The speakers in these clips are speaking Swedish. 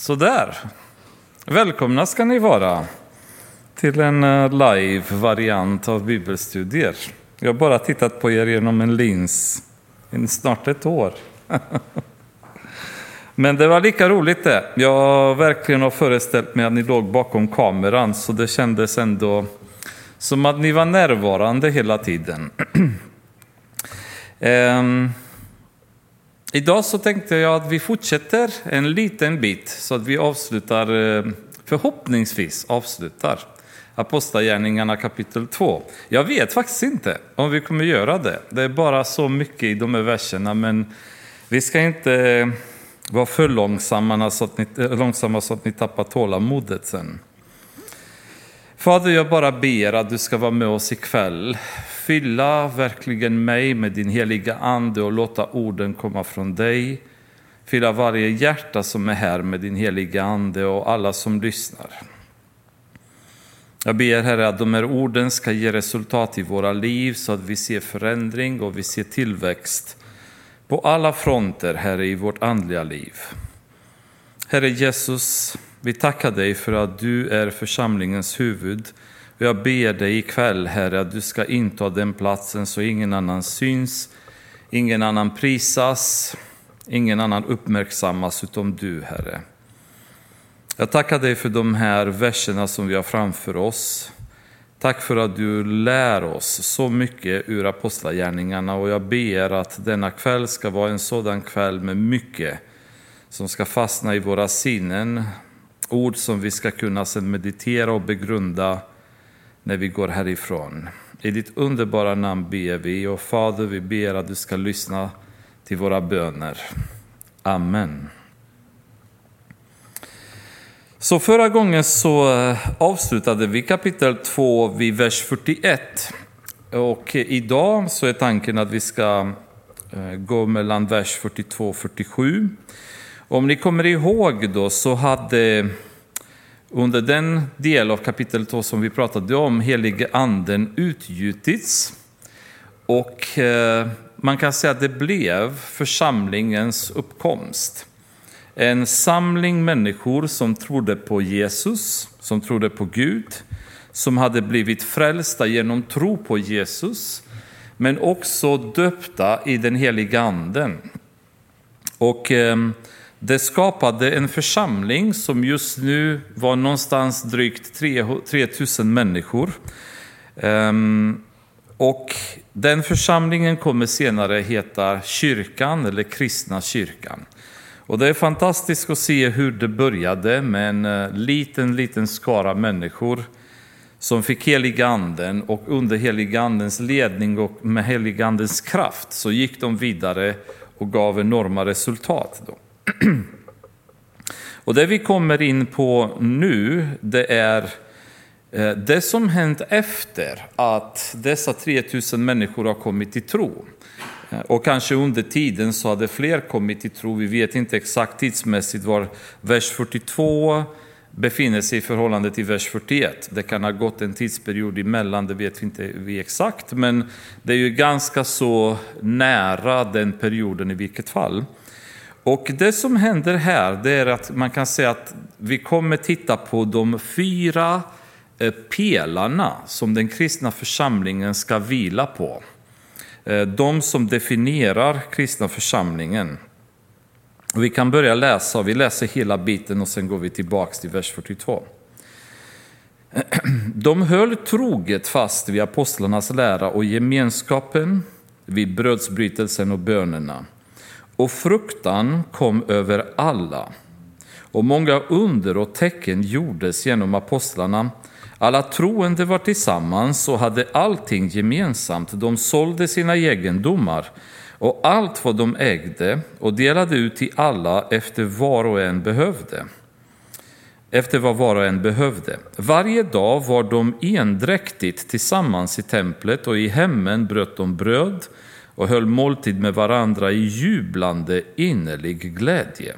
Sådär. Välkomna ska ni vara till en eh, live-variant av bibelstudier. Jag har bara tittat på er genom en lins i snart ett år. Men det var lika roligt det. Jag verkligen har föreställt mig att ni låg bakom kameran så det kändes ändå som att ni var närvarande hela tiden. um, Idag så tänkte jag att vi fortsätter en liten bit så att vi avslutar, eh, förhoppningsvis avslutar Apostlagärningarna kapitel 2. Jag vet faktiskt inte om vi kommer göra det. Det är bara så mycket i de här verserna, men vi ska inte eh, vara för långsamma så att ni, eh, långsamma så att ni tappar tålamodet sen. Fader, jag bara ber att du ska vara med oss ikväll fylla verkligen mig med din heliga ande och låta orden komma från dig. Fylla varje hjärta som är här med din heliga ande och alla som lyssnar. Jag ber Herre att de här orden ska ge resultat i våra liv så att vi ser förändring och vi ser tillväxt på alla fronter, Herre, i vårt andliga liv. Herre Jesus, vi tackar dig för att du är församlingens huvud och jag ber dig ikväll, Herre, att du ska inta den platsen så ingen annan syns, ingen annan prisas, ingen annan uppmärksammas utom du, Herre. Jag tackar dig för de här verserna som vi har framför oss. Tack för att du lär oss så mycket ur Apostlagärningarna och jag ber att denna kväll ska vara en sådan kväll med mycket som ska fastna i våra sinnen. Ord som vi ska kunna sedan meditera och begrunda när vi går härifrån. I ditt underbara namn ber vi och Fader, vi ber att du ska lyssna till våra böner. Amen. Så förra gången så eh, avslutade vi kapitel 2 vid vers 41. Och idag så är tanken att vi ska eh, gå mellan vers 42 och 47. Om ni kommer ihåg då så hade under den del av kapitel 2 som vi pratade om, helige anden, utgjutits. Och eh, man kan säga att det blev församlingens uppkomst. En samling människor som trodde på Jesus, som trodde på Gud, som hade blivit frälsta genom tro på Jesus, men också döpta i den heliga anden. Och eh, det skapade en församling som just nu var någonstans drygt 3000 människor. Ehm, och den församlingen kommer senare heta kyrkan eller kristna kyrkan. Och det är fantastiskt att se hur det började med en eh, liten, liten skara människor som fick heliga anden och under heliga andens ledning och med heliga andens kraft så gick de vidare och gav enorma resultat. Då. Och det vi kommer in på nu, det är eh, det som hänt efter att dessa 3000 människor har kommit till tro. Eh, och kanske under tiden så hade fler kommit till tro. Vi vet inte exakt tidsmässigt var vers 42 befinner sig i förhållande till vers 41. Det kan ha gått en tidsperiod emellan, det vet vi inte vi exakt, men det är ju ganska så nära den perioden i vilket fall. Och det som händer här det är att man kan säga att vi kommer titta på de fyra eh, pelarna som den kristna församlingen ska vila på. Eh, de som definierar kristna församlingen. Vi kan börja läsa, vi läser hela biten och sen går vi tillbaka till vers 42. De höll troget fast vid apostlarnas lära och gemenskapen, vid brödsbrytelsen och bönerna och fruktan kom över alla. Och många under och tecken gjordes genom apostlarna. Alla troende var tillsammans och hade allting gemensamt. De sålde sina egendomar och allt vad de ägde och delade ut till alla efter var och en behövde. Efter vad var och en behövde. Varje dag var de endräktigt tillsammans i templet och i hemmen bröt de bröd och höll måltid med varandra i jublande innerlig glädje.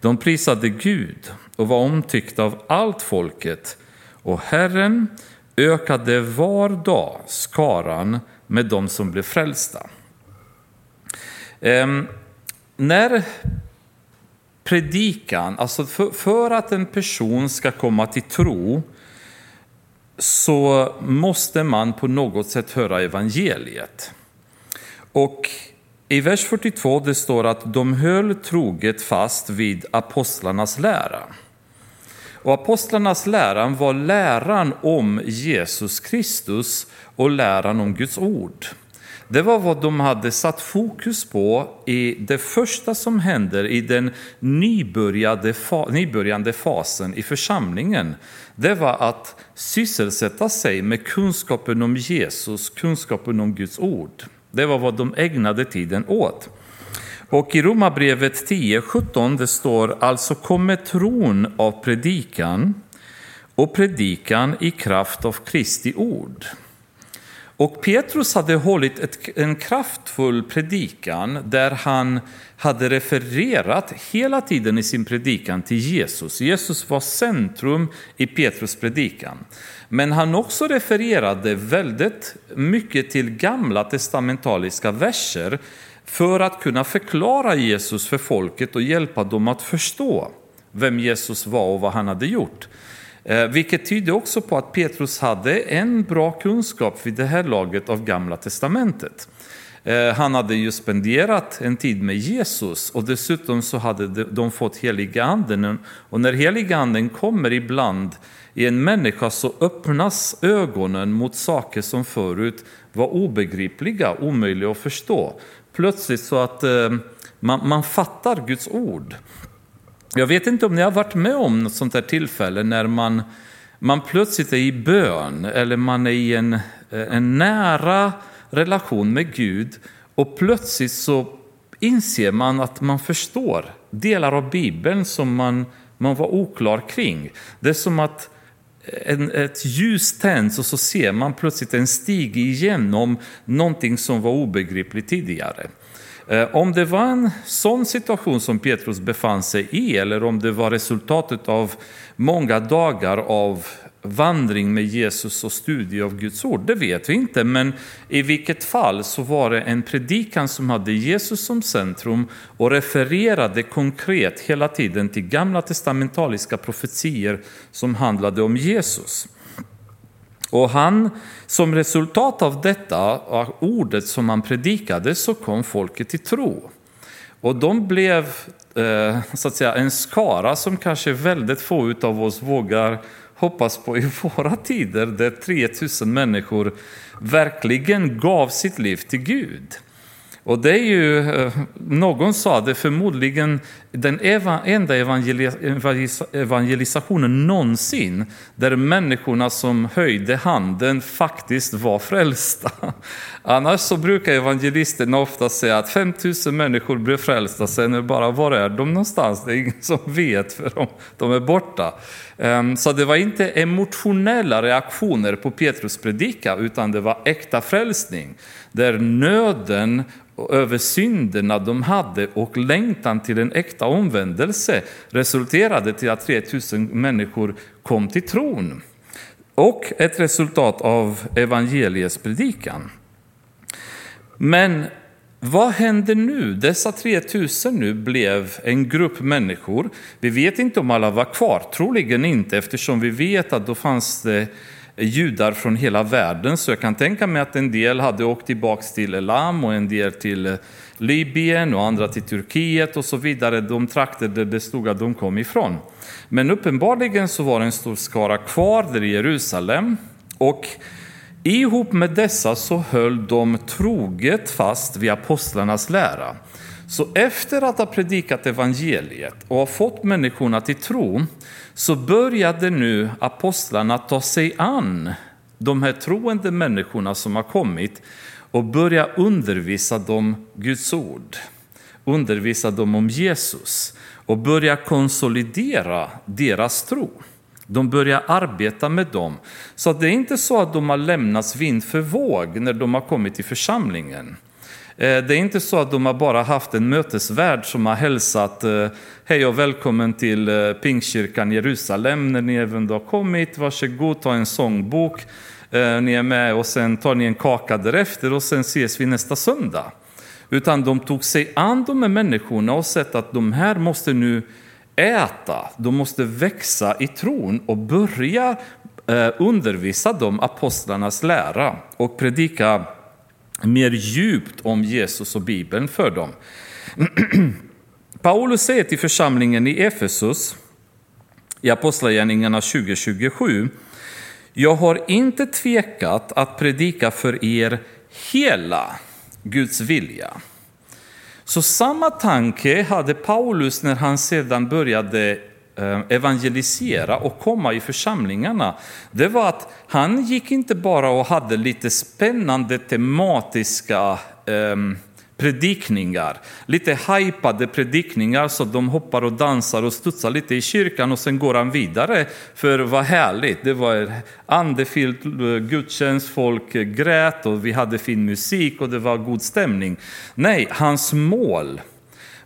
De prisade Gud och var omtyckta av allt folket och Herren ökade var dag skaran med dem som blev frälsta. Ehm, när predikan, alltså för, för att en person ska komma till tro så måste man på något sätt höra evangeliet. Och i vers 42 det står att de höll troget fast vid apostlarnas lära. Och apostlarnas läran var läran om Jesus Kristus och läran om Guds ord. Det var vad de hade satt fokus på i det första som händer i den nybörjande fasen i församlingen. Det var att sysselsätta sig med kunskapen om Jesus, kunskapen om Guds ord. Det var vad de ägnade tiden åt. Och i Romarbrevet 10.17 det står alltså kommer tron av predikan och predikan i kraft av Kristi ord. Och Petrus hade hållit ett, en kraftfull predikan där han hade refererat hela tiden i sin predikan till Jesus. Jesus var centrum i Petrus predikan. Men han också refererade väldigt mycket till gamla testamentaliska verser för att kunna förklara Jesus för folket och hjälpa dem att förstå vem Jesus var och vad han hade gjort. Eh, vilket tyder också på att Petrus hade en bra kunskap vid det här laget av Gamla Testamentet. Eh, han hade ju spenderat en tid med Jesus och dessutom så hade de fått heliga anden. Och när heliga anden kommer ibland i en människa så öppnas ögonen mot saker som förut var obegripliga, omöjliga att förstå. Plötsligt så att eh, man, man fattar Guds ord. Jag vet inte om ni har varit med om något sånt här tillfälle när man, man plötsligt är i bön eller man är i en, eh, en nära relation med Gud och plötsligt så inser man att man förstår delar av Bibeln som man, man var oklar kring. Det är som att en, ett ljus tänds och så ser man plötsligt en stig igenom någonting som var obegripligt tidigare. Eh, om det var en sån situation som Petrus befann sig i eller om det var resultatet av många dagar av vandring med Jesus och studie av Guds ord, det vet vi inte. Men i vilket fall så var det en predikan som hade Jesus som centrum och refererade konkret hela tiden till gamla testamentaliska profetier som handlade om Jesus. Och han, som resultat av detta, av ordet som han predikade, så kom folket till tro. Och de blev eh, så att säga, en skara som kanske väldigt få av oss vågar hoppas på i våra tider, där 3000 människor verkligen gav sitt liv till Gud. Och det är ju, eh, någon sa det förmodligen den enda evangelisationen någonsin där människorna som höjde handen faktiskt var frälsta. Annars så brukar evangelisterna ofta säga att 5000 människor blev frälsta, sen är bara var är de någonstans? Det är ingen som vet för de, de är borta. Ehm, så det var inte emotionella reaktioner på Petrus predika utan det var äkta frälsning. Där nöden över synderna de hade och längtan till en äkta omvändelse resulterade till att 3000 människor kom till tron. Och ett resultat av evangeliets predikan. Men vad händer nu? Dessa 3000 nu blev en grupp människor. Vi vet inte om alla var kvar, troligen inte eftersom vi vet att då fanns det judar från hela världen. Så jag kan tänka mig att en del hade åkt tillbaka till Elam och en del till eh, Libyen och andra till Turkiet och så vidare. De trakter där det stod att de kom ifrån. Men uppenbarligen så var det en stor skara kvar där i Jerusalem. Och ihop med dessa så höll de troget fast vid apostlarnas lära. Så efter att ha predikat evangeliet och ha fått människorna till tro så började nu apostlarna ta sig an de här troende människorna som har kommit och börja undervisa dem Guds ord, undervisa dem om Jesus och börja konsolidera deras tro. De börjar arbeta med dem. Så det är inte så att de har lämnats vind för våg när de har kommit till församlingen. Eh, det är inte så att de har bara haft en mötesvärd som har hälsat eh, hej och välkommen till eh, Pingstkyrkan Jerusalem när ni även har kommit. Varsågod, ta en sångbok. Eh, ni är med och sen tar ni en kaka därefter och sen ses vi nästa söndag. Utan de tog sig an de här människorna och sett att de här måste nu äta, de måste växa i tron och börja eh, undervisa dem apostlarnas lära och predika mer djupt om Jesus och Bibeln för dem. Paulus säger till församlingen i Efesus i Apostlagärningarna 2027 jag har inte tvekat att predika för er hela Guds vilja. Så samma tanke hade Paulus när han sedan började eh, evangelisera och komma i församlingarna. Det var att han gick inte bara och hade lite spännande tematiska ehm, predikningar. Lite hypade predikningar så de hoppar och dansar och studsar lite i kyrkan och sen går han vidare. För vad härligt, det var andefylld eh, gudstjänst, folk eh, grät och vi hade fin musik och det var god stämning. Nej, hans mål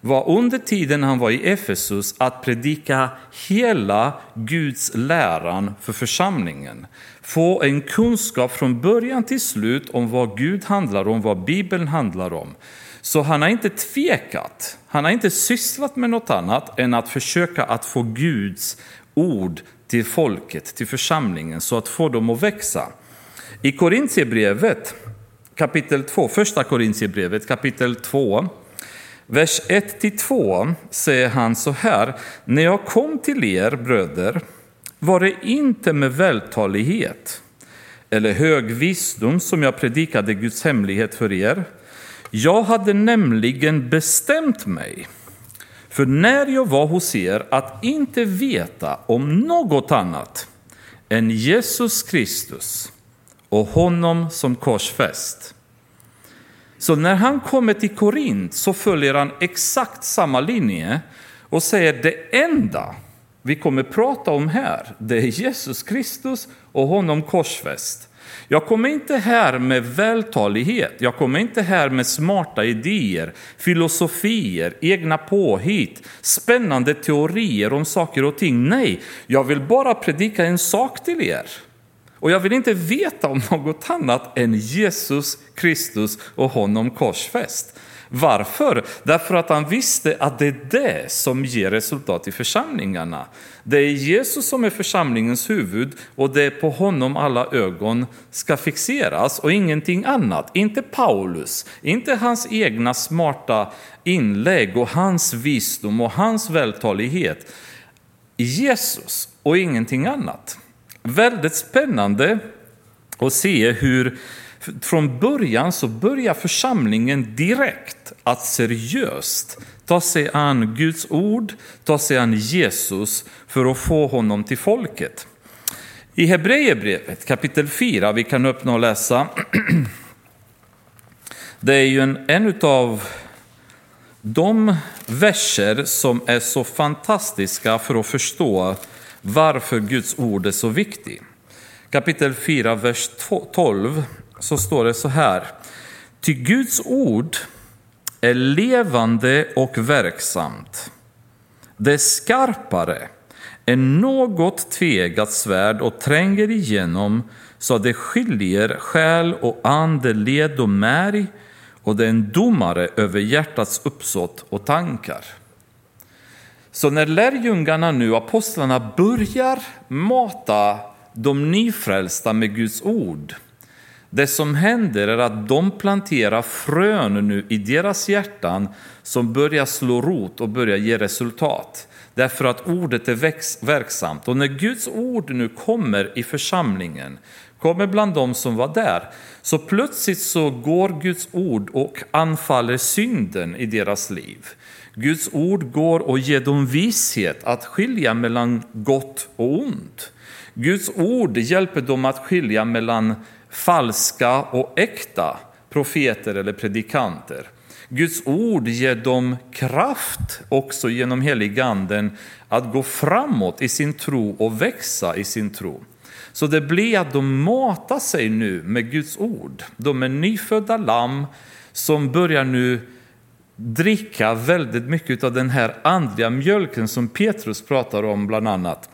var under tiden han var i Efesus att predika hela Guds läran för församlingen. Få en kunskap från början till slut om vad Gud handlar om, vad Bibeln handlar om. Så han har inte tvekat, han har inte sysslat med något annat än att försöka att få Guds ord till folket, till församlingen, så att få dem att växa. I Korintierbrevet kapitel 2, första Korintierbrevet kapitel 2, vers 1-2 säger han så här. När jag kom till er bröder var det inte med vältalighet eller hög visdom som jag predikade Guds hemlighet för er. Jag hade nämligen bestämt mig för när jag var hos er att inte veta om något annat än Jesus Kristus och honom som korsfäst. Så när han kommer till Korint så följer han exakt samma linje och säger det enda vi kommer prata om här, det är Jesus Kristus och honom korsfäst. Jag kommer inte här med vältalighet, jag kommer inte här med smarta idéer, filosofier, egna påhitt, spännande teorier om saker och ting. Nej, jag vill bara predika en sak till er. Och jag vill inte veta om något annat än Jesus Kristus och honom korsfäst. Varför? Därför att han visste att det är det som ger resultat i församlingarna. Det är Jesus som är församlingens huvud och det är på honom alla ögon ska fixeras och ingenting annat. Inte Paulus, inte hans egna smarta inlägg och hans visdom och hans vältalighet. Jesus och ingenting annat. Väldigt spännande att se hur från början så börjar församlingen direkt att seriöst ta sig an Guds ord, ta sig an Jesus för att få honom till folket. I Hebreerbrevet kapitel 4, vi kan öppna och läsa. Det är ju en, en av de verser som är så fantastiska för att förstå varför Guds ord är så viktigt. Kapitel 4, vers 12 så står det så här. Ty Guds ord är levande och verksamt. Det är skarpare än något tvegat svärd och tränger igenom så att det skiljer själ och ande, led och märg och det är en domare över hjärtats uppsåt och tankar. Så när lärjungarna nu, apostlarna, börjar mata de nyfrälsta med Guds ord det som händer är att de planterar frön nu i deras hjärtan som börjar slå rot och börjar ge resultat. Därför att ordet är verksamt. Och när Guds ord nu kommer i församlingen, kommer bland dem som var där, så plötsligt så går Guds ord och anfaller synden i deras liv. Guds ord går och ger dem vishet att skilja mellan gott och ont. Guds ord hjälper dem att skilja mellan falska och äkta profeter eller predikanter. Guds ord ger dem kraft också genom heliganden att gå framåt i sin tro och växa i sin tro. Så det blir att de matar sig nu med Guds ord. De är nyfödda lamm som börjar nu dricka väldigt mycket av den här andliga mjölken som Petrus pratar om bland annat.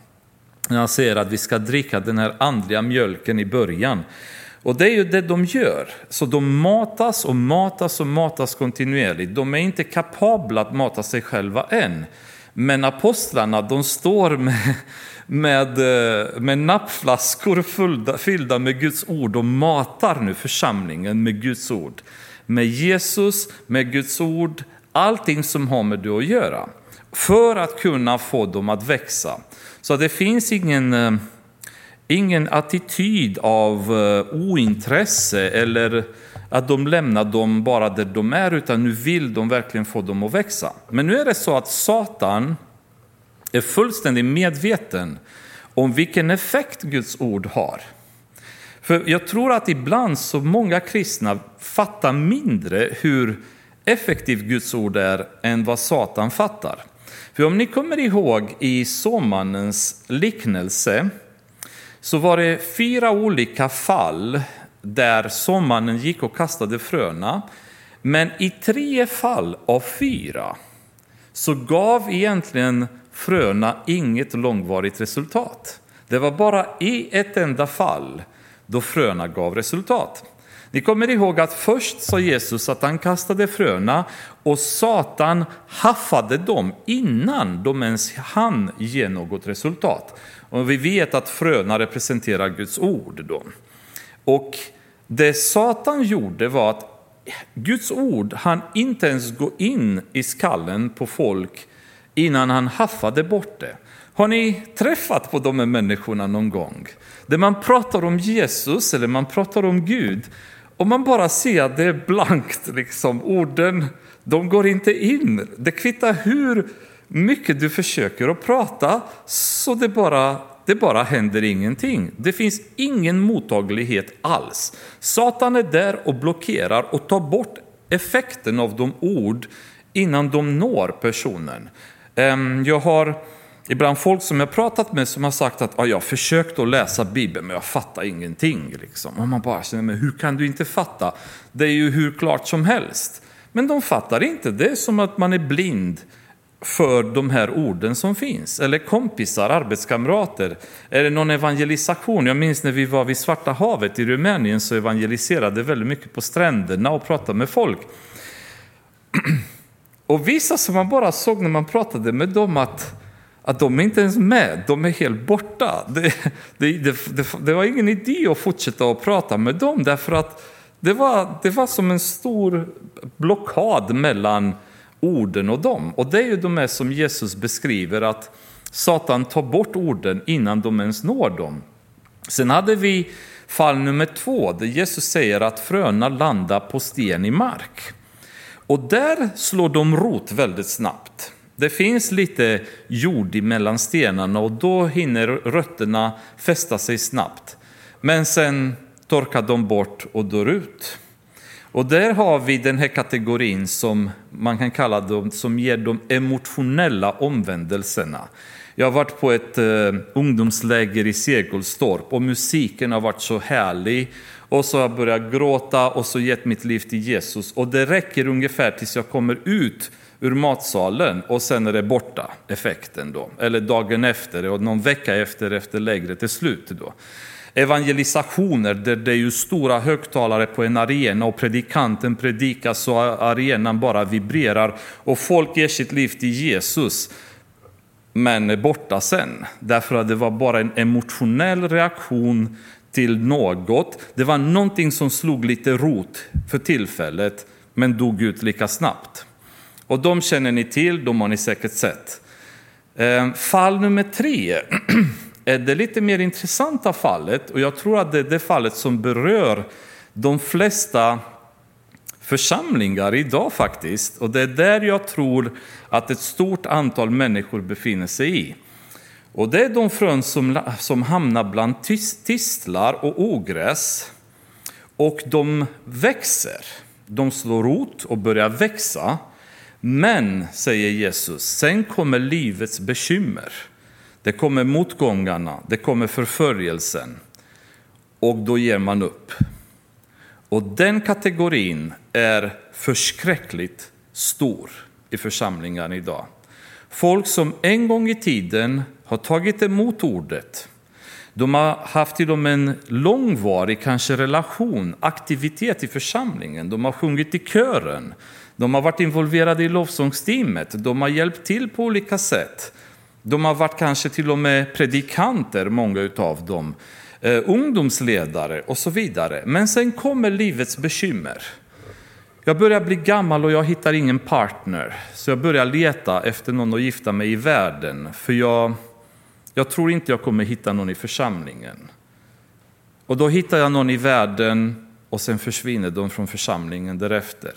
När han säger att vi ska dricka den här andliga mjölken i början. Och det är ju det de gör. Så de matas och matas och matas kontinuerligt. De är inte kapabla att mata sig själva än. Men apostlarna, de står med, med, eh, med nappflaskor fyllda, fyllda med Guds ord och matar nu församlingen med Guds ord. Med Jesus, med Guds ord, allting som har med det att göra. För att kunna få dem att växa. Så det finns ingen eh, ingen attityd av eh, ointresse eller att de lämnar dem bara där de är, utan nu vill de verkligen få dem att växa. Men nu är det så att Satan är fullständigt medveten om vilken effekt Guds ord har. För jag tror att ibland så många kristna fattar mindre hur effektivt Guds ord är än vad Satan fattar. För om ni kommer ihåg i såmannens liknelse så var det fyra olika fall där såmannen gick och kastade fröna. Men i tre fall av fyra så gav egentligen fröna inget långvarigt resultat. Det var bara i ett enda fall då fröna gav resultat. Ni kommer ihåg att först sa Jesus att han kastade fröna och Satan haffade dem innan de ens hann ge något resultat. Och vi vet att fröna representerar Guds ord. Då. Och det Satan gjorde var att Guds ord han inte ens gå in i skallen på folk innan han haffade bort det. Har ni träffat på de här människorna någon gång? Där man pratar om Jesus eller man pratar om Gud och man bara ser att det är blankt, liksom. orden de går inte in. Det kvittar hur mycket du försöker att prata så det bara, det bara händer ingenting. Det finns ingen mottaglighet alls. Satan är där och blockerar och tar bort effekten av de ord innan de når personen. Ehm, jag har ibland folk som jag pratat med som har sagt att ah, jag försökt att läsa Bibeln men jag fattar ingenting. Liksom. Och man bara känner, men hur kan du inte fatta? Det är ju hur klart som helst. Men de fattar inte, det är som att man är blind för de här orden som finns. Eller kompisar, arbetskamrater. Är det någon evangelisation? Jag minns när vi var vid Svarta havet i Rumänien så evangeliserade väldigt mycket på stränderna och pratade med folk. Och vissa som man bara såg när man pratade med dem att, att de är inte ens med, de är helt borta. Det, det, det, det var ingen idé att fortsätta att prata med dem därför att det var, det var som en stor blockad mellan orden och dem. Och det är ju de här som Jesus beskriver att Satan tar bort orden innan de ens når dem. Sen hade vi fall nummer två där Jesus säger att fröna landar på sten i mark. Och där slår de rot väldigt snabbt. Det finns lite jord mellan stenarna och då hinner rötterna fästa sig snabbt. Men sen torkar de bort och dör ut. Och där har vi den här kategorin som man kan kalla dem, som ger de emotionella omvändelserna. Jag har varit på ett eh, ungdomsläger i Segelstorp och musiken har varit så härlig. Och så har jag börjat gråta och så gett mitt liv till Jesus. Och det räcker ungefär tills jag kommer ut ur matsalen och sen är det borta, effekten då. Eller dagen efter och någon vecka efter, efter lägret är slut då evangelisationer där det är ju stora högtalare på en arena och predikanten predikar så arenan bara vibrerar och folk ger sitt liv till Jesus men är borta sen. Därför att det var bara en emotionell reaktion till något. Det var någonting som slog lite rot för tillfället men dog ut lika snabbt. Och de känner ni till, de har ni säkert sett. Ehm, fall nummer tre är det lite mer intressanta fallet, och jag tror att det är det fallet som berör de flesta församlingar idag faktiskt. Och det är där jag tror att ett stort antal människor befinner sig i. Och det är de frön som, som hamnar bland tistlar och ogräs. Och de växer. De slår rot och börjar växa. Men, säger Jesus, sen kommer livets bekymmer. Det kommer motgångarna, det kommer förföljelsen och då ger man upp. Och den kategorin är förskräckligt stor i församlingen idag. Folk som en gång i tiden har tagit emot ordet. De har haft till och med en långvarig kanske relation, aktivitet i församlingen. De har sjungit i kören. De har varit involverade i lovsångsteamet. De har hjälpt till på olika sätt. De har varit kanske till och med predikanter, många av dem. Eh, ungdomsledare och så vidare. Men sen kommer livets bekymmer. Jag börjar bli gammal och jag hittar ingen partner. Så jag börjar leta efter någon att gifta mig i världen. För jag, jag tror inte jag kommer hitta någon i församlingen. Och då hittar jag någon i världen och sen försvinner de från församlingen därefter.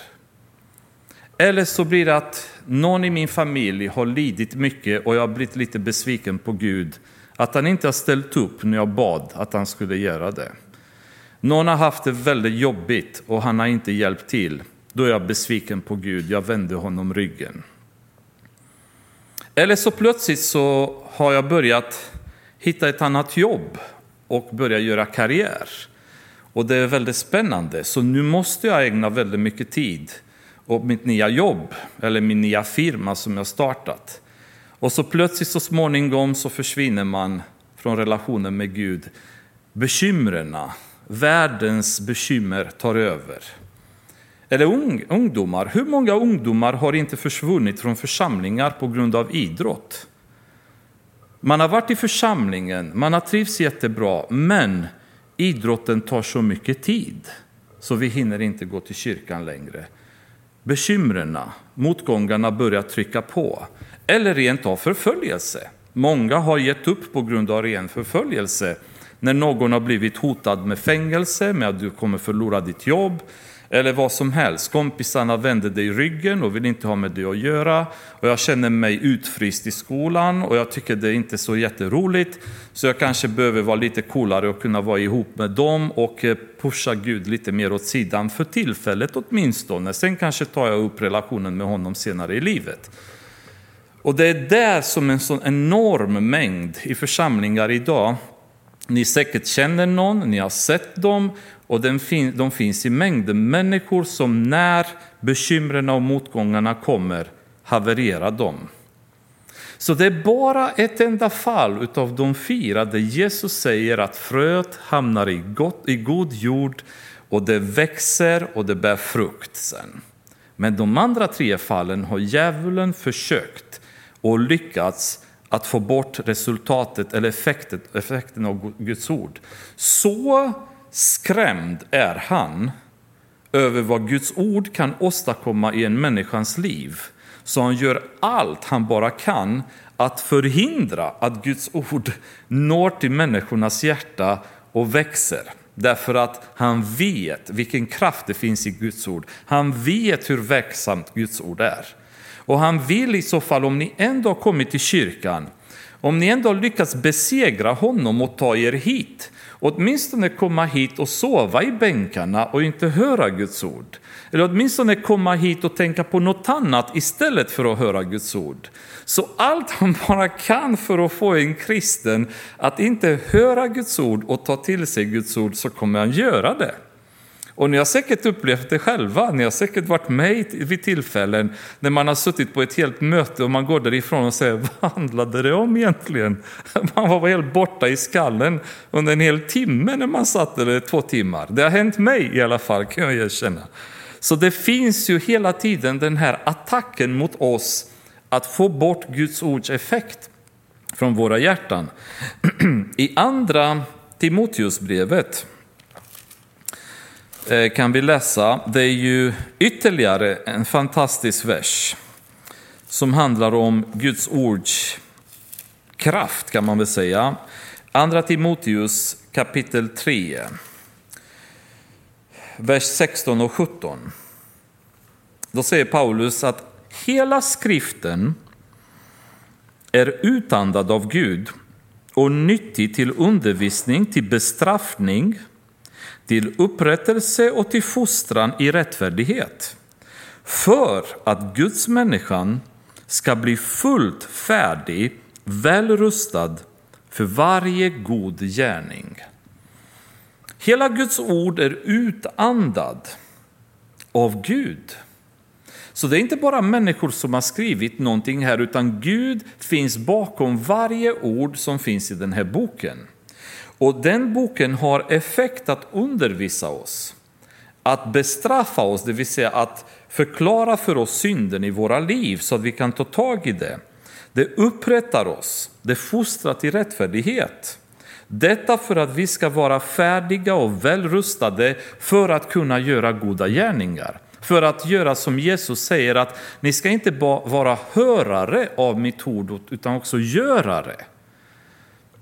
Eller så blir det att någon i min familj har lidit mycket och jag har blivit lite besviken på Gud. Att han inte har ställt upp när jag bad att han skulle göra det. Någon har haft det väldigt jobbigt och han har inte hjälpt till. Då är jag besviken på Gud, jag vänder honom ryggen. Eller så plötsligt så har jag börjat hitta ett annat jobb och börja göra karriär. Och det är väldigt spännande, så nu måste jag ägna väldigt mycket tid åt mitt nya jobb, eller min nya firma som jag startat. Och så plötsligt så småningom så försvinner man från relationen med Gud. Bekymren, världens bekymmer tar över. Eller ungdomar. Hur många ungdomar har inte försvunnit från församlingar på grund av idrott? Man har varit i församlingen, man har trivts jättebra, men idrotten tar så mycket tid så vi hinner inte gå till kyrkan längre. Bekymren, motgångarna börjar trycka på. Eller rent av förföljelse. Många har gett upp på grund av ren förföljelse. När någon har blivit hotad med fängelse, med att du kommer förlora ditt jobb, eller vad som helst. Kompisarna vänder dig ryggen och vill inte ha med dig att göra. Och jag känner mig utfryst i skolan och jag tycker det är inte så jätteroligt. Så jag kanske behöver vara lite coolare och kunna vara ihop med dem och eh, pusha Gud lite mer åt sidan för tillfället åtminstone. Sen kanske tar jag upp relationen med honom senare i livet. Och det är där som en sån enorm mängd i församlingar idag ni säkert känner någon, ni har sett dem och de finns i mängder människor som när bekymren och motgångarna kommer havererar dem. Så det är bara ett enda fall av de fyra där Jesus säger att fröet hamnar i, gott, i god jord och det växer och det bär frukt sen. Men de andra tre fallen har djävulen försökt och lyckats att få bort resultatet eller effekten, effekten av Guds ord. Så skrämd är han över vad Guds ord kan åstadkomma i en människans liv. Så han gör allt han bara kan att förhindra att Guds ord når till människornas hjärta och växer. Därför att han vet vilken kraft det finns i Guds ord. Han vet hur verksamt Guds ord är. Och han vill i så fall, om ni ändå har kommit till kyrkan, om ni ändå lyckas besegra honom och ta er hit, åtminstone komma hit och sova i bänkarna och inte höra Guds ord. Eller åtminstone komma hit och tänka på något annat istället för att höra Guds ord. Så allt han bara kan för att få en kristen att inte höra Guds ord och ta till sig Guds ord så kommer han göra det. Och ni har säkert upplevt det själva, ni har säkert varit med vid tillfällen när man har suttit på ett helt möte och man går därifrån och säger vad handlade det om egentligen? Man var helt borta i skallen under en hel timme när man satt, eller två timmar. Det har hänt mig i alla fall kan jag erkänna. Så det finns ju hela tiden den här attacken mot oss att få bort Guds ords effekt från våra hjärtan. I andra Timoteusbrevet Eh, kan vi läsa, det är ju ytterligare en fantastisk vers som handlar om Guds ords kraft kan man väl säga. Andra Timoteus kapitel 3, vers 16 och 17. Då säger Paulus att hela skriften är utandad av Gud och nyttig till undervisning, till bestraffning, till upprättelse och till fostran i rättfärdighet, för att Guds människan ska bli fullt färdig, väl rustad för varje god gärning. Hela Guds ord är utandad av Gud. Så det är inte bara människor som har skrivit någonting här, utan Gud finns bakom varje ord som finns i den här boken. Och den boken har effekt att undervisa oss, att bestraffa oss, det vill säga att förklara för oss synden i våra liv så att vi kan ta tag i det. Det upprättar oss, det fostrar till rättfärdighet. Detta för att vi ska vara färdiga och välrustade för att kunna göra goda gärningar. För att göra som Jesus säger att ni ska inte bara vara hörare av mitt ord utan också görare.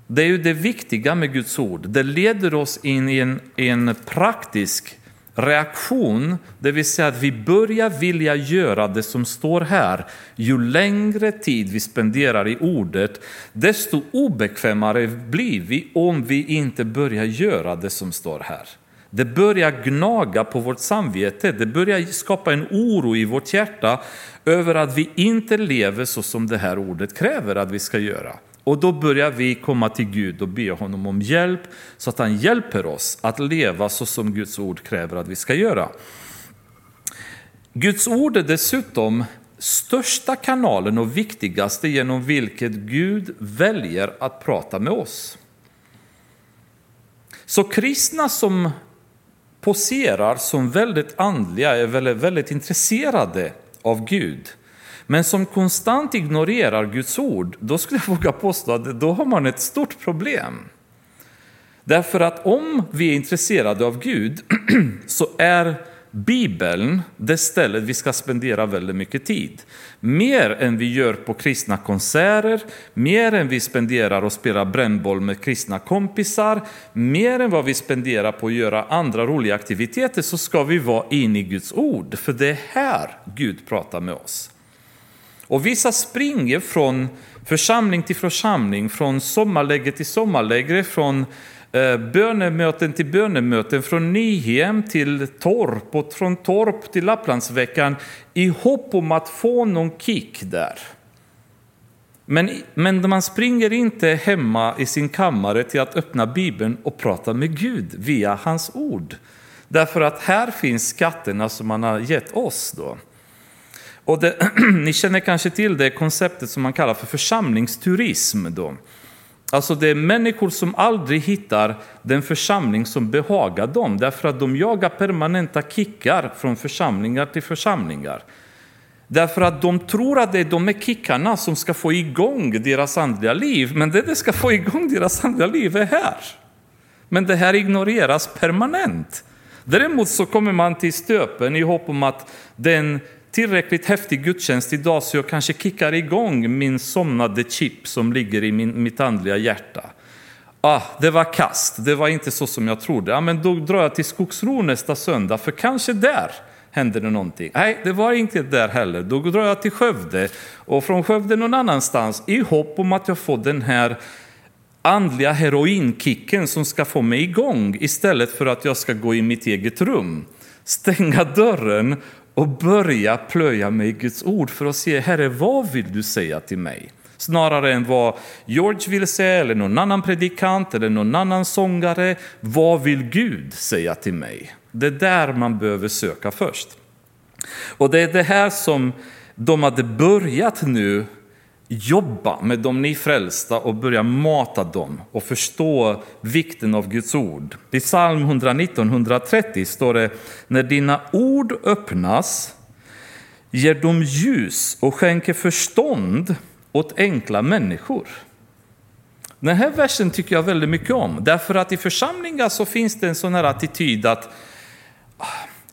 Det är ju det viktiga med Guds ord. Det leder oss in i en, en praktisk reaktion, det vill säga att vi börjar vilja göra det som står här. Ju längre tid vi spenderar i ordet, desto obekvämare blir vi om vi inte börjar göra det som står här. Det börjar gnaga på vårt samvete, det börjar skapa en oro i vårt hjärta över att vi inte lever så som det här ordet kräver att vi ska göra. Och då börjar vi komma till Gud och be honom om hjälp så att han hjälper oss att leva så som Guds ord kräver att vi ska göra. Guds ord är dessutom största kanalen och viktigaste genom vilket Gud väljer att prata med oss. Så kristna som poserar som väldigt andliga är väldigt, väldigt intresserade av Gud men som konstant ignorerar Guds ord, då skulle jag våga påstå att då har man ett stort problem. Därför att om vi är intresserade av Gud så är Bibeln det stället vi ska spendera väldigt mycket tid. Mer än vi gör på kristna konserter, mer än vi spenderar och spela brännboll med kristna kompisar, mer än vad vi spenderar på att göra andra roliga aktiviteter så ska vi vara inne i Guds ord. För det är här Gud pratar med oss. Och vissa springer från församling till församling, från sommarläger till sommarläger, från eh, bönemöten till bönemöten, från Nyhem till Torp och från Torp till Lapplandsveckan i hopp om att få någon kick där. Men, men man springer inte hemma i sin kammare till att öppna Bibeln och prata med Gud via hans ord. Därför att här finns skatterna som han har gett oss. då. Och det, ni känner kanske till det konceptet som man kallar för församlingsturism. Då. Alltså det är människor som aldrig hittar den församling som behagar dem, därför att de jagar permanenta kickar från församlingar till församlingar. Därför att de tror att det är de här kickarna som ska få igång deras andliga liv, men det det ska få igång deras andliga liv är här. Men det här ignoreras permanent. Däremot så kommer man till stöpen i hopp om att den tillräckligt häftig gudstjänst idag så jag kanske kickar igång min somnade chip som ligger i min, mitt andliga hjärta. Ah, det var kast, det var inte så som jag trodde. Ja, men då drar jag till Skogsro nästa söndag, för kanske där händer det någonting. Nej, det var inte där heller. Då drar jag till Skövde och från Skövde någon annanstans i hopp om att jag får den här andliga heroinkicken som ska få mig igång istället för att jag ska gå i mitt eget rum, stänga dörren och börja plöja med Guds ord för att se, Herre, vad vill du säga till mig? Snarare än vad George vill säga, eller någon annan predikant, eller någon annan sångare. Vad vill Gud säga till mig? Det är där man behöver söka först. Och det är det här som de hade börjat nu jobba med de nyfrälsta och börja mata dem och förstå vikten av Guds ord. I psalm 119-130 står det, när dina ord öppnas ger de ljus och skänker förstånd åt enkla människor. Den här versen tycker jag väldigt mycket om, därför att i församlingar så finns det en sån här attityd att ah,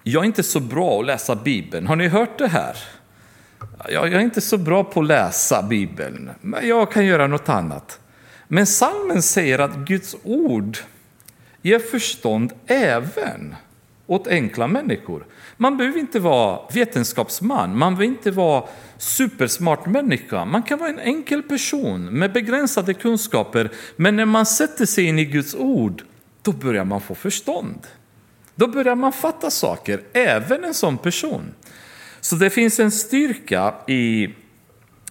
jag är inte så bra att läsa Bibeln. Har ni hört det här? Jag är inte så bra på att läsa Bibeln, men jag kan göra något annat. Men salmen säger att Guds ord ger förstånd även åt enkla människor. Man behöver inte vara vetenskapsman, man behöver inte vara supersmart människa. Man kan vara en enkel person med begränsade kunskaper, men när man sätter sig in i Guds ord, då börjar man få förstånd. Då börjar man fatta saker, även en sån person. Så det finns en styrka i,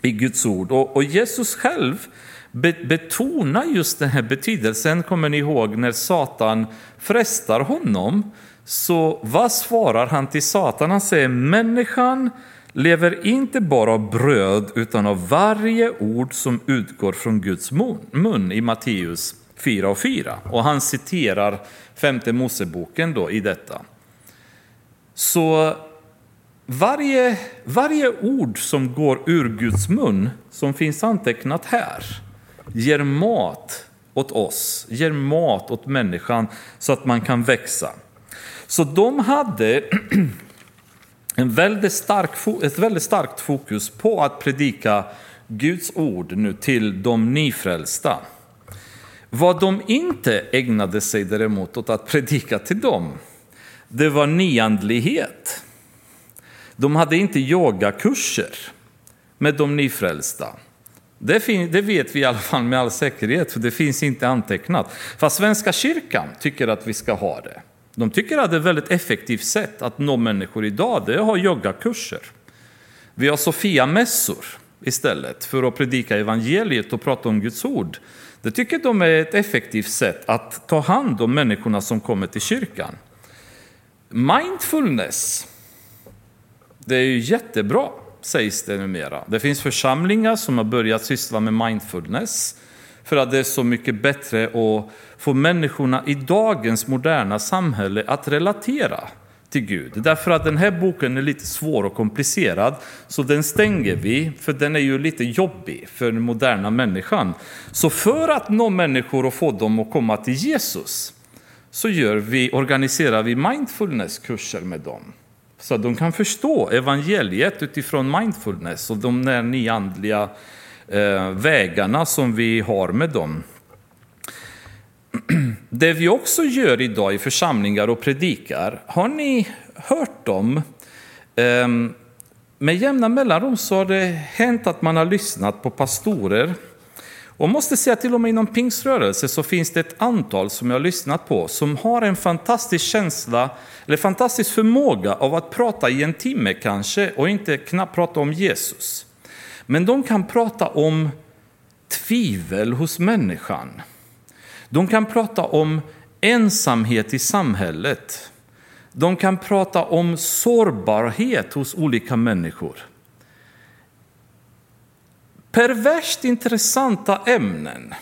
i Guds ord. Och, och Jesus själv betonar just den här betydelsen. Kommer ni ihåg när Satan frestar honom? Så vad svarar han till Satan? Han säger människan lever inte bara av bröd utan av varje ord som utgår från Guds mun, mun i Matteus 4 och 4. Och han citerar femte Moseboken då i detta. Så varje, varje ord som går ur Guds mun, som finns antecknat här, ger mat åt oss, ger mat åt människan så att man kan växa. Så de hade en väldigt stark, ett väldigt starkt fokus på att predika Guds ord nu till de nyfrälsta. Vad de inte ägnade sig däremot åt att predika till dem, det var nyandlighet. De hade inte yogakurser med de nyfrälsta. Det, det, vet vi i alla fall med all säkerhet, för det finns inte antecknat. Fast Svenska kyrkan tycker att vi ska ha det. De tycker att det är ett väldigt effektivt sätt att nå människor idag, det är att ha yogakurser. Vi har Sofia-mässor istället för att predika evangeliet och prata om Guds ord. Det tycker de är ett effektivt sätt att ta hand om människorna som kommer till kyrkan. Mindfulness, det är ju jättebra sägs det numera. Det finns församlingar som har börjat syssla med mindfulness för att det är så mycket bättre att få människorna i dagens moderna samhälle att relatera till Gud. Därför att den här boken är lite svår och komplicerad, så den stänger vi, för den är ju lite jobbig för den moderna människan. Så för att nå människor och få dem att komma till Jesus, så gör vi, organiserar vi mindfulnesskurser med dem. Så att de kan förstå evangeliet utifrån mindfulness och de där nyandliga eh, vägarna som vi har med dem. Det vi också gör idag i församlingar och predikar, har ni hört om? Ehm, med jämna mellanrum så har det hänt att man har lyssnat på pastorer. Och måste säga till och med inom pingströrelse så finns det ett antal som jag har lyssnat på som har en fantastisk känsla, eller fantastisk förmåga av att prata i en timme kanske och inte knappt prata om Jesus. Men de kan prata om tvivel hos människan. De kan prata om ensamhet i samhället. De kan prata om sårbarhet hos olika människor. Perverst intressanta ämnen,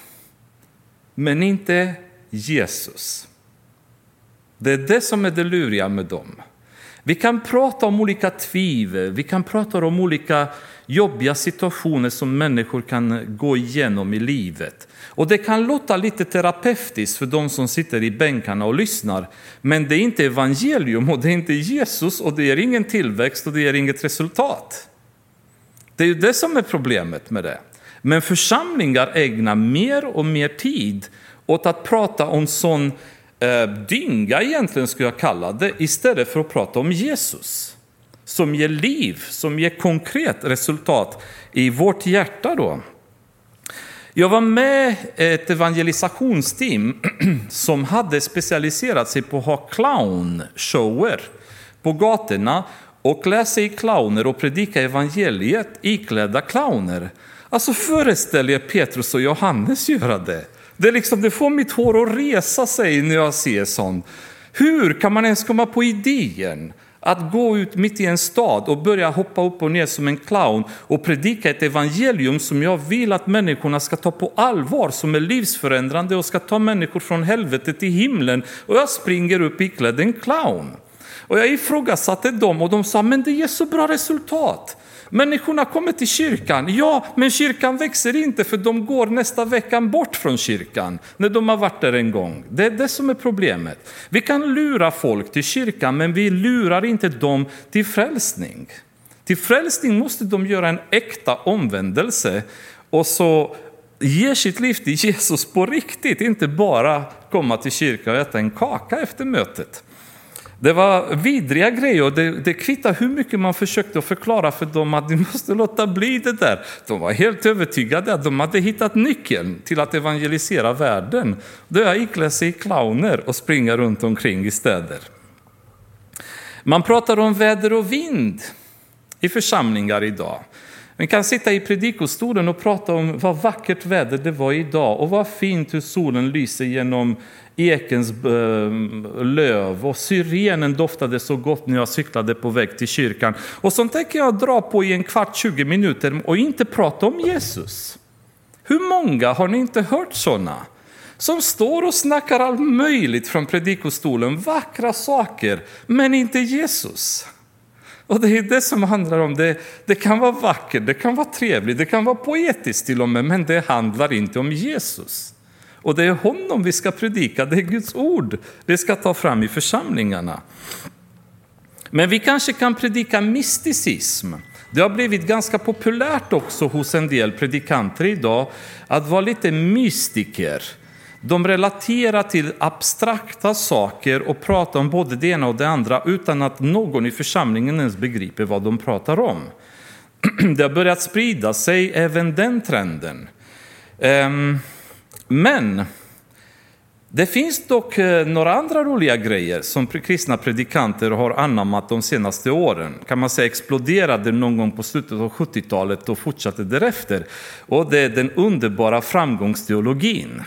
men inte Jesus. Det är det som är det luriga med dem. Vi kan prata om olika tvivel, vi kan prata om olika jobbiga situationer som människor kan gå igenom i livet. Och det kan låta lite terapeutiskt för de som sitter i bänkarna och lyssnar, men det är inte evangelium och det är inte Jesus och det ger ingen tillväxt och det ger inget resultat. Det är ju det som är problemet med det. Men församlingar ägnar mer och mer tid åt att prata om sån eh, dynga egentligen skulle jag kalla det, istället för att prata om Jesus. Som ger liv, som ger konkret resultat i vårt hjärta då. Jag var med ett evangelisationsteam som hade specialiserat sig på att ha clownshower på gatorna och klä sig i clowner och predika evangeliet iklädda clowner. Alltså föreställ er Petrus och Johannes göra det. Det, liksom, det får mitt hår att resa sig när jag ser sånt. Hur kan man ens komma på idén att gå ut mitt i en stad och börja hoppa upp och ner som en clown och predika ett evangelium som jag vill att människorna ska ta på allvar, som är livsförändrande och ska ta människor från helvetet till himlen. Och jag springer upp iklädd en clown. Och jag ifrågasatte dem och de sa, men det ger så bra resultat. Människorna kommer till kyrkan. Ja, men kyrkan växer inte för de går nästa vecka bort från kyrkan när de har varit där en gång. Det är det som är problemet. Vi kan lura folk till kyrkan, men vi lurar inte dem till frälsning. Till frälsning måste de göra en äkta omvändelse och så ge sitt liv till Jesus på riktigt, inte bara komma till kyrkan och äta en kaka efter mötet. Det var vidriga grejer och det, det kvittar hur mycket man försökte förklara för dem att de måste låta bli det där. De var helt övertygade att de hade hittat nyckeln till att evangelisera världen. Då jag iklä sig clowner och springa runt omkring i städer. Man pratar om väder och vind i församlingar idag. Man kan sitta i predikostolen och prata om vad vackert väder det var idag och vad fint hur solen lyser genom ekens ehm, löv och syrenen doftade så gott när jag cyklade på väg till kyrkan. Och så tänker jag dra på i en kvart, 20 minuter och inte prata om Jesus. Hur många har ni inte hört sådana? som står och snackar allt möjligt från predikostolen, vackra saker, men inte Jesus. Och det är det som handlar om, det, det kan vara vackert, det kan vara trevligt, det kan vara poetiskt till och med, men det handlar inte om Jesus. Och det är honom vi ska predika, det är Guds ord vi ska ta fram i församlingarna. Men vi kanske kan predika mysticism. Det har blivit ganska populärt också hos en del predikanter idag att vara lite mystiker. De relaterar till abstrakta saker och pratar om både det ena och det andra utan att någon i församlingen ens begriper vad de pratar om. Det har börjat sprida sig även den trenden. Um, men det finns dock eh, några andra roliga grejer som kristna predikanter har anammat de senaste åren. Kan man säga exploderade någon gång på slutet av 70-talet och fortsatte därefter. Och det är den underbara framgångsteologin.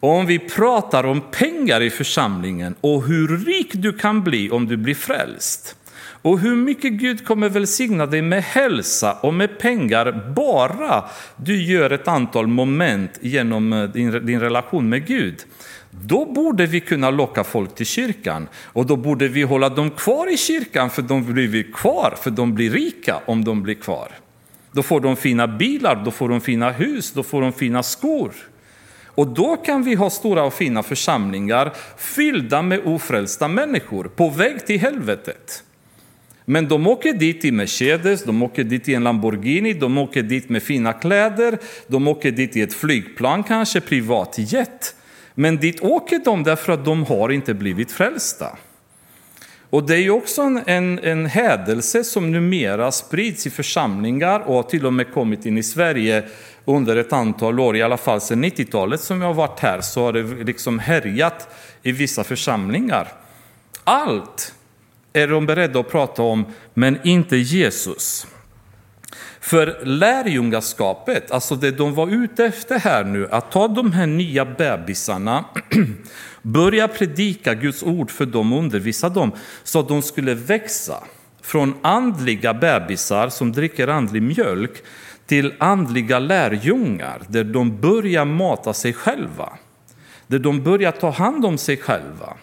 Och om vi pratar om pengar i församlingen och hur rik du kan bli om du blir frälst och hur mycket Gud kommer välsigna dig med hälsa och med pengar bara du gör ett antal moment genom eh, din, din relation med Gud. Då borde vi kunna locka folk till kyrkan och då borde vi hålla dem kvar i kyrkan för de blir kvar, för de blir rika om de blir kvar. Då får de fina bilar, då får de fina hus, då får de fina skor. Och då kan vi ha stora och fina församlingar fyllda med ofrälsta människor på väg till helvetet. Men de åker dit i Mercedes, de åker dit i en Lamborghini, de åker dit med fina kläder, de åker dit i ett flygplan, kanske privatjet. Men dit åker de därför att de har inte blivit frälsta. Och det är ju också en, en, en hädelse som numera sprids i församlingar och har till och med kommit in i Sverige under ett antal år, i alla fall sedan 90-talet som jag har varit här, så har det liksom härjat i vissa församlingar. Allt är de beredda att prata om, men inte Jesus. För lärjungaskapet, alltså det de var ute efter här nu, att ta de här nya bebisarna, börja predika Guds ord för dem och undervisa dem, så att de skulle växa från andliga bebisar som dricker andlig mjölk till andliga lärjungar, där de börjar mata sig själva, där de börjar ta hand om sig själva.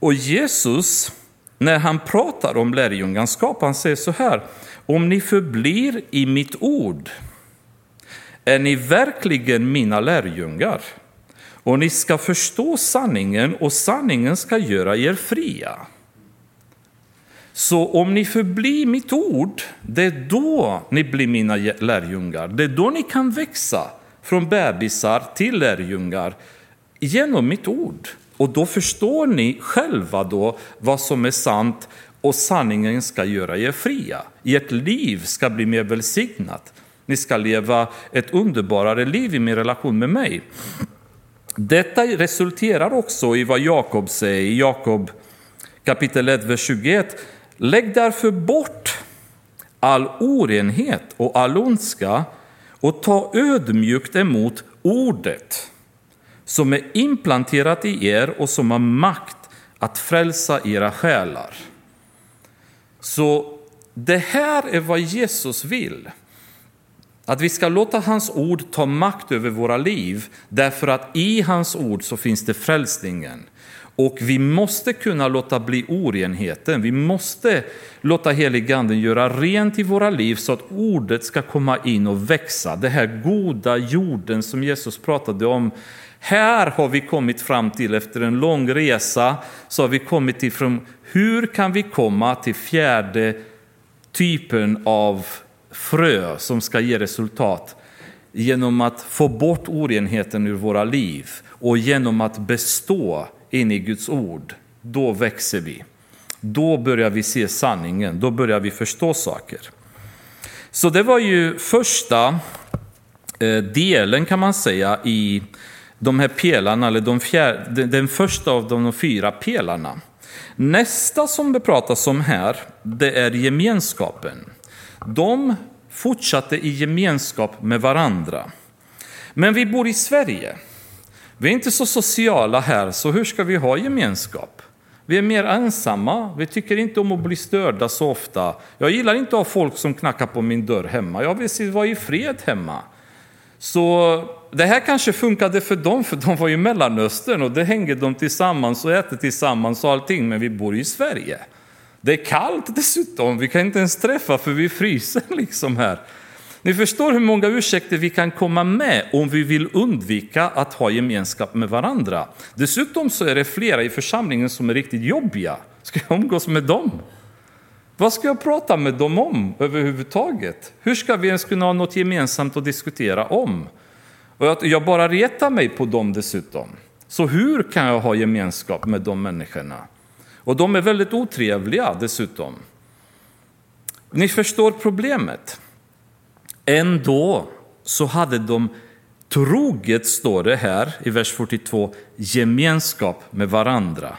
Och Jesus när han pratar om lärjungaskap, han säger så här, om ni förblir i mitt ord är ni verkligen mina lärjungar. Och ni ska förstå sanningen och sanningen ska göra er fria. Så om ni förblir mitt ord, det är då ni blir mina lärjungar. Det är då ni kan växa från bebisar till lärjungar genom mitt ord. Och då förstår ni själva då vad som är sant och sanningen ska göra er fria. Ert liv ska bli mer välsignat. Ni ska leva ett underbarare liv i min relation med mig. Detta resulterar också i vad Jakob säger i Jakob kapitel 1, vers 21. Lägg därför bort all orenhet och all ondska och ta ödmjukt emot ordet som är implanterat i er och som har makt att frälsa era själar. Så det här är vad Jesus vill. Att vi ska låta hans ord ta makt över våra liv, därför att i hans ord så finns det frälsningen. Och vi måste kunna låta bli orenheten. Vi måste låta heliganden göra rent i våra liv så att ordet ska komma in och växa. Det här goda jorden som Jesus pratade om här har vi kommit fram till, efter en lång resa, så har vi kommit till från hur kan vi komma till fjärde typen av frö som ska ge resultat? Genom att få bort orenheten ur våra liv och genom att bestå in i Guds ord. Då växer vi. Då börjar vi se sanningen, då börjar vi förstå saker. Så det var ju första eh, delen kan man säga i de här pelarna, eller de fjär, den första av de fyra pelarna. Nästa som det pratas om här, det är gemenskapen. De fortsatte i gemenskap med varandra. Men vi bor i Sverige. Vi är inte så sociala här, så hur ska vi ha gemenskap? Vi är mer ensamma, vi tycker inte om att bli störda så ofta. Jag gillar inte att ha folk som knackar på min dörr hemma, jag vill vara i fred hemma. Så det här kanske funkade för dem, för de var i Mellanöstern och det hänger de tillsammans och äter tillsammans och allting, men vi bor ju i Sverige. Det är kallt dessutom, vi kan inte ens träffa för vi fryser liksom här. Ni förstår hur många ursäkter vi kan komma med om vi vill undvika att ha gemenskap med varandra. Dessutom så är det flera i församlingen som är riktigt jobbiga. Ska jag umgås med dem? Vad ska jag prata med dem om överhuvudtaget? Hur ska vi ens kunna ha något gemensamt att diskutera om? Och jag bara retar mig på dem dessutom. Så hur kan jag ha gemenskap med de människorna? Och de är väldigt otrevliga dessutom. Ni förstår problemet. Ändå så hade de troget, står det här i vers 42, gemenskap med varandra.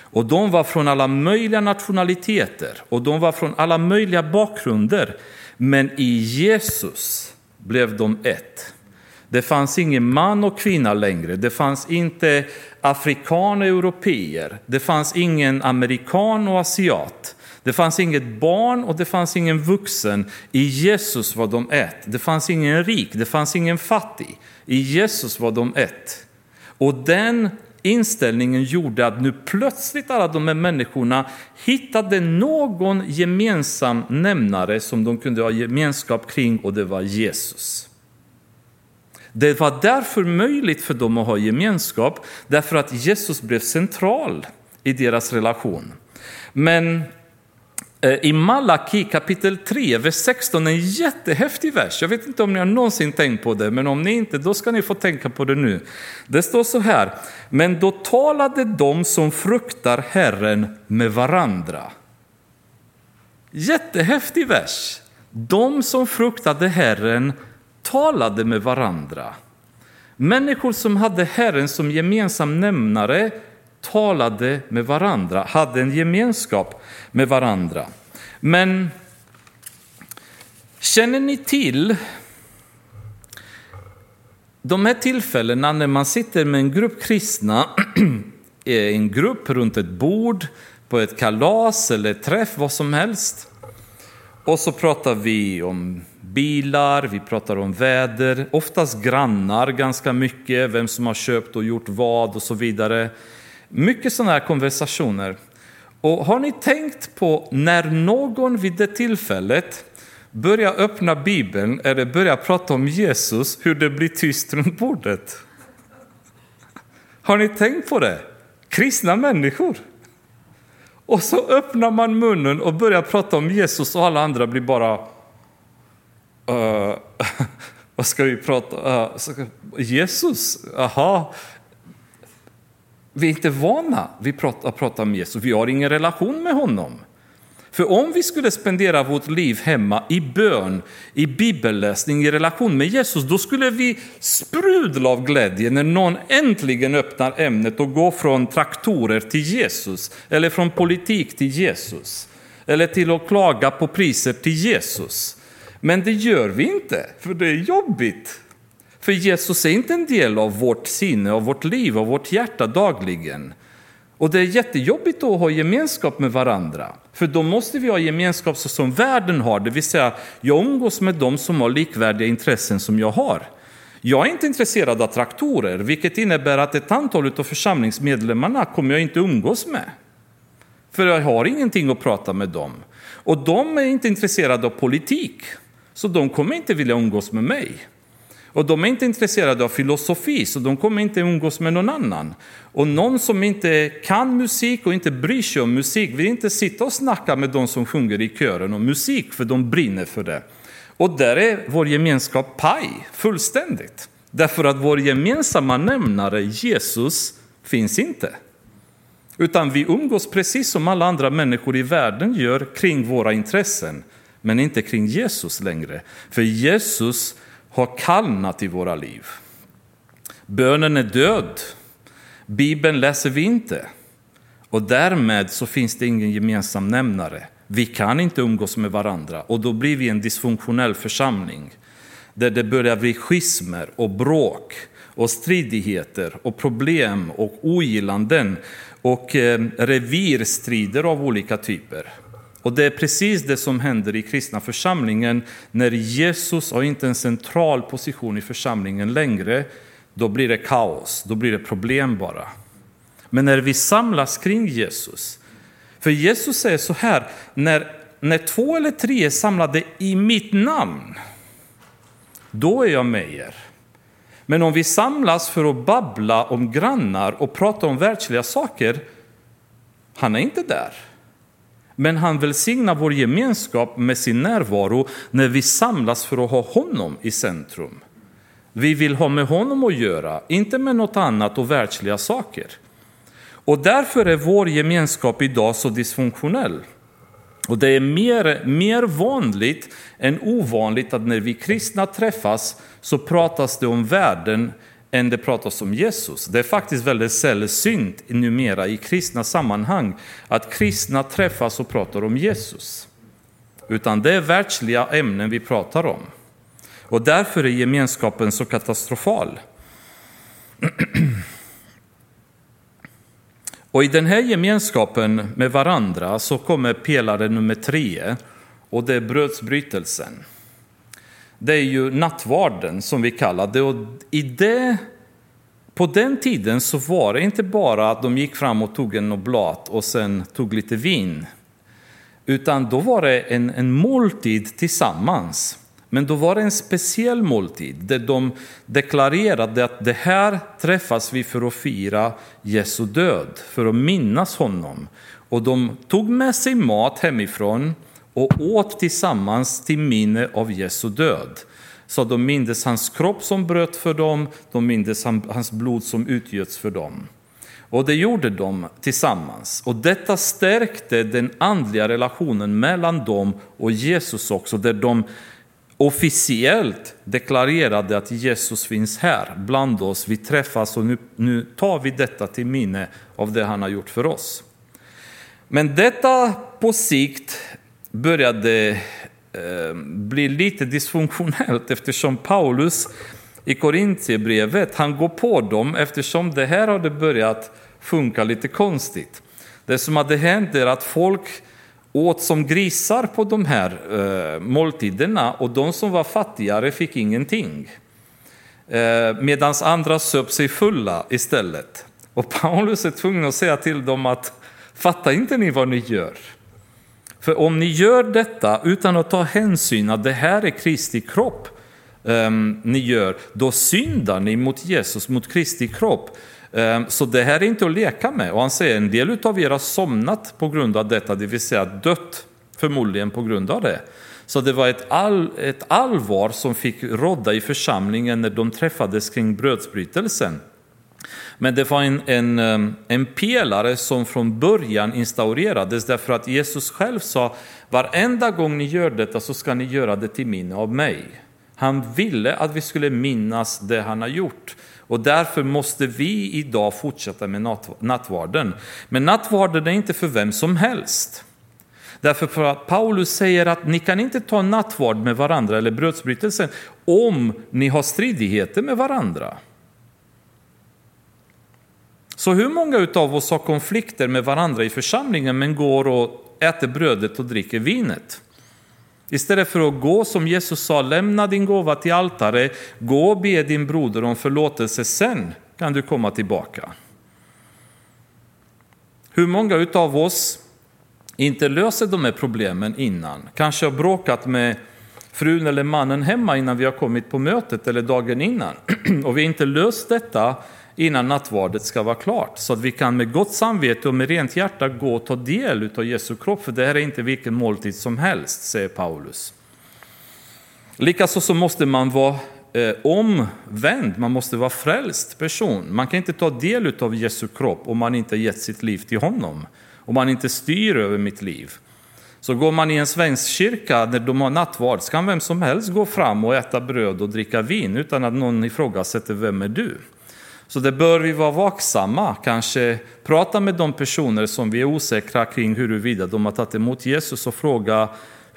Och de var från alla möjliga nationaliteter och de var från alla möjliga bakgrunder. Men i Jesus blev de ett. Det fanns ingen man och kvinna längre. Det fanns inte afrikaner och europeer. Det fanns ingen amerikan och asiat. Det fanns inget barn och det fanns ingen vuxen. I Jesus var de ett. Det fanns ingen rik, det fanns ingen fattig. I Jesus var de ett. Och den inställningen gjorde att nu plötsligt alla de här människorna hittade någon gemensam nämnare som de kunde ha gemenskap kring och det var Jesus. Det var därför möjligt för dem att ha gemenskap, därför att Jesus blev central i deras relation. Men eh, i Malaki kapitel 3, vers 16, en jättehäftig vers. Jag vet inte om ni har någonsin tänkt på det, men om ni inte, då ska ni få tänka på det nu. Det står så här, men då talade de som fruktar Herren med varandra. Jättehäftig vers. De som fruktade Herren talade med varandra. Människor som hade Herren som gemensam nämnare talade med varandra, hade en gemenskap med varandra. Men känner ni till de här tillfällena när man sitter med en grupp kristna, eh, en grupp runt ett bord, på ett kalas eller träff, vad som helst. Och så pratar vi om bilar, vi pratar om väder, oftast grannar ganska mycket, vem som har köpt och gjort vad och så vidare. Mycket sådana här konversationer. Och har ni tänkt på när någon vid det tillfället börjar öppna Bibeln eller börjar prata om Jesus, hur det blir tyst runt bordet? Har ni tänkt på det? Kristna människor. Och så öppnar man munnen och börjar prata om Jesus och alla andra blir bara Uh, vad ska vi prata uh, Jesus, aha. Vi är inte vana vid att prata om Jesus, vi har ingen relation med honom. För om vi skulle spendera vårt liv hemma i bön, i bibelläsning, i relation med Jesus, då skulle vi sprudla av glädje när någon äntligen öppnar ämnet och går från traktorer till Jesus, eller från politik till Jesus, eller till att klaga på priser till Jesus. Men det gör vi inte, för det är jobbigt. För Jesus är inte en del av vårt sinne, av vårt liv, av vårt hjärta dagligen. Och det är jättejobbigt att ha gemenskap med varandra. För då måste vi ha gemenskap så som världen har, det vill säga jag umgås med dem som har likvärdiga intressen som jag har. Jag är inte intresserad av traktorer, vilket innebär att ett antal av församlingsmedlemmarna kommer jag inte umgås med. För jag har ingenting att prata med dem. Och de är inte intresserade av politik. Så de kommer inte vilja umgås med mig. Och de är inte intresserade av filosofi, så de kommer inte umgås med någon annan. Och någon som inte kan musik och inte bryr sig om musik vill inte sitta och snacka med de som sjunger i kören om musik, för de brinner för det. Och där är vår gemenskap paj, fullständigt. Därför att vår gemensamma nämnare, Jesus, finns inte. Utan vi umgås precis som alla andra människor i världen gör kring våra intressen men inte kring Jesus längre. För Jesus har kallnat i våra liv. Bönen är död. Bibeln läser vi inte. Och därmed så finns det ingen gemensam nämnare. Vi kan inte umgås med varandra och då blir vi en dysfunktionell församling. Där det börjar bli schismer och bråk och stridigheter och problem och ogillanden och eh, revirstrider av olika typer. Och det är precis det som händer i kristna församlingen när Jesus har inte en central position i församlingen längre. Då blir det kaos, då blir det problem bara. Men när vi samlas kring Jesus, för Jesus säger så här, när, när två eller tre är samlade i mitt namn, då är jag med er. Men om vi samlas för att babbla om grannar och prata om världsliga saker, han är inte där. Men han välsignar vår gemenskap med sin närvaro när vi samlas för att ha honom i centrum. Vi vill ha med honom att göra, inte med något annat och världsliga saker. Och därför är vår gemenskap idag så dysfunktionell. Och det är mer, mer vanligt än ovanligt att när vi kristna träffas så pratas det om världen än det pratas om Jesus. Det är faktiskt väldigt sällsynt numera i kristna sammanhang att kristna träffas och pratar om Jesus. Utan det är världsliga ämnen vi pratar om. Och därför är gemenskapen så katastrofal. Och i den här gemenskapen med varandra så kommer pelare nummer tre och det är brödsbrytelsen. Det är ju nattvarden som vi kallar det och i det på den tiden så var det inte bara att de gick fram och tog en oblat och sen tog lite vin. Utan då var det en, en måltid tillsammans. Men då var det en speciell måltid där de deklarerade att det här träffas vi för att fira Jesu död, för att minnas honom. Och de tog med sig mat hemifrån och åt tillsammans till minne av Jesu död. Så de mindes hans kropp som bröt för dem, de mindes hans blod som utgöts för dem. Och det gjorde de tillsammans. Och detta stärkte den andliga relationen mellan dem och Jesus också, där de officiellt deklarerade att Jesus finns här bland oss. Vi träffas och nu, nu tar vi detta till minne av det han har gjort för oss. Men detta på sikt började eh, bli lite dysfunktionellt eftersom Paulus i Korintierbrevet, han går på dem eftersom det här hade börjat funka lite konstigt. Det som hade hänt är att folk åt som grisar på de här eh, måltiderna och de som var fattigare fick ingenting. Eh, Medan andra söp sig fulla istället. Och Paulus är tvungen att säga till dem att fatta inte ni vad ni gör? För om ni gör detta utan att ta hänsyn att det här är Kristi kropp um, ni gör, då syndar ni mot Jesus, mot Kristi kropp. Um, så det här är inte att leka med. Och han säger en del av er har somnat på grund av detta, det vill säga dött förmodligen på grund av det. Så det var ett, all, ett allvar som fick råda i församlingen när de träffades kring brödsbrytelsen. Men det var en, en, um, en pelare som från början instaurerades därför att Jesus själv sa varenda gång ni gör detta så ska ni göra det till minne av mig. Han ville att vi skulle minnas det han har gjort. Och därför måste vi idag fortsätta med nattvarden. Men nattvarden är inte för vem som helst. Därför att Paulus säger att ni kan inte ta nattvard med varandra eller brödsbrytelsen om ni har stridigheter med varandra. Så hur många av oss har konflikter med varandra i församlingen men går och äter brödet och dricker vinet? Istället för att gå som Jesus sa, lämna din gåva till altare, gå och be din broder om förlåtelse, sen kan du komma tillbaka. Hur många av oss inte löser de här problemen innan? Kanske har bråkat med frun eller mannen hemma innan vi har kommit på mötet eller dagen innan. Och vi har inte löst detta innan nattvardet ska vara klart. Så att vi kan med gott samvete och med rent hjärta gå och ta del av Jesu kropp. För det här är inte vilken måltid som helst, säger Paulus. Likaså så måste man vara eh, omvänd, man måste vara frälst person. Man kan inte ta del av Jesu kropp om man inte gett sitt liv till honom. Om man inte styr över mitt liv. Så går man i en svensk kyrka när de har nattvard så kan vem som helst gå fram och äta bröd och dricka vin utan att någon ifrågasätter vem är du? Så det bör vi vara vaksamma, kanske prata med de personer som vi är osäkra kring huruvida de har tagit emot Jesus och fråga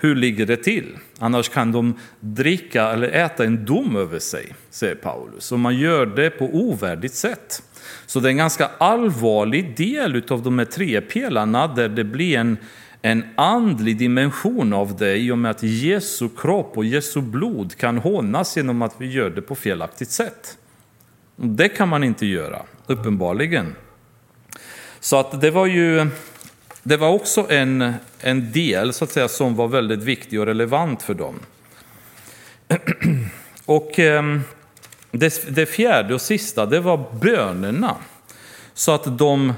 hur ligger det till? Annars kan de dricka eller äta en dom över sig, säger Paulus. Och man gör det på ovärdigt sätt. Så det är en ganska allvarlig del av de här tre pelarna där det blir en, en andlig dimension av det i och med att Jesu kropp och Jesu blod kan hånas genom att vi gör det på felaktigt sätt. Det kan man inte göra, uppenbarligen. Så att det var ju det var också en, en del så att säga, som var väldigt viktig och relevant för dem. Och ehm, det, det fjärde och sista, det var bönerna. Så att de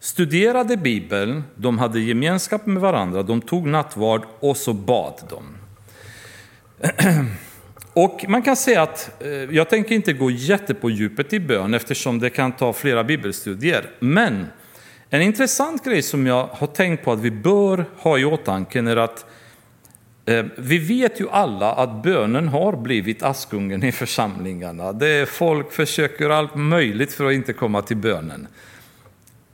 studerade Bibeln, de hade gemenskap med varandra, de tog nattvard och så bad de. Och man kan säga att, eh, jag tänker inte gå jätte på djupet i bön eftersom det kan ta flera bibelstudier, men en intressant grej som jag har tänkt på att vi bör ha i åtanke är att eh, vi vet ju alla att bönen har blivit askungen i församlingarna. Det är, folk försöker allt möjligt för att inte komma till bönen.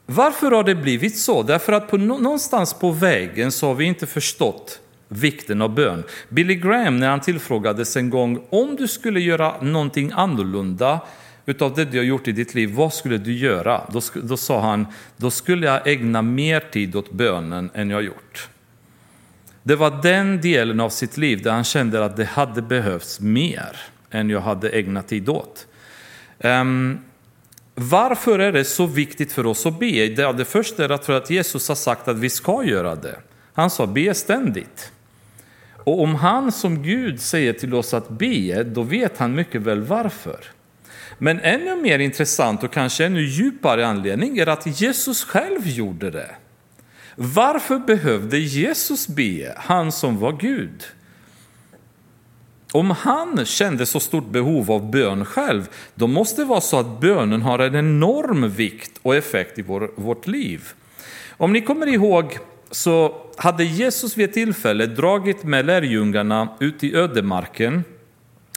Varför har det blivit så? Därför att på, någonstans på vägen så har vi inte förstått vikten av bön. Billy Graham, när han tillfrågades en gång om du skulle göra någonting annorlunda utav det du har gjort i ditt liv, vad skulle du göra? Då, då sa han, då skulle jag ägna mer tid åt bönen än jag gjort. Det var den delen av sitt liv där han kände att det hade behövts mer än jag hade ägnat tid åt. Um, varför är det så viktigt för oss att be? Det, första är att, att Jesus har sagt att vi ska göra det. Han sa be ständigt. Och om han som Gud säger till oss att be, då vet han mycket väl varför. Men ännu mer intressant och kanske ännu djupare anledning är att Jesus själv gjorde det. Varför behövde Jesus be, han som var Gud? Om han kände så stort behov av bön själv, då måste det vara så att bönen har en enorm vikt och effekt i vår, vårt liv. Om ni kommer ihåg så hade Jesus vid ett tillfälle dragit med lärjungarna ut i ödemarken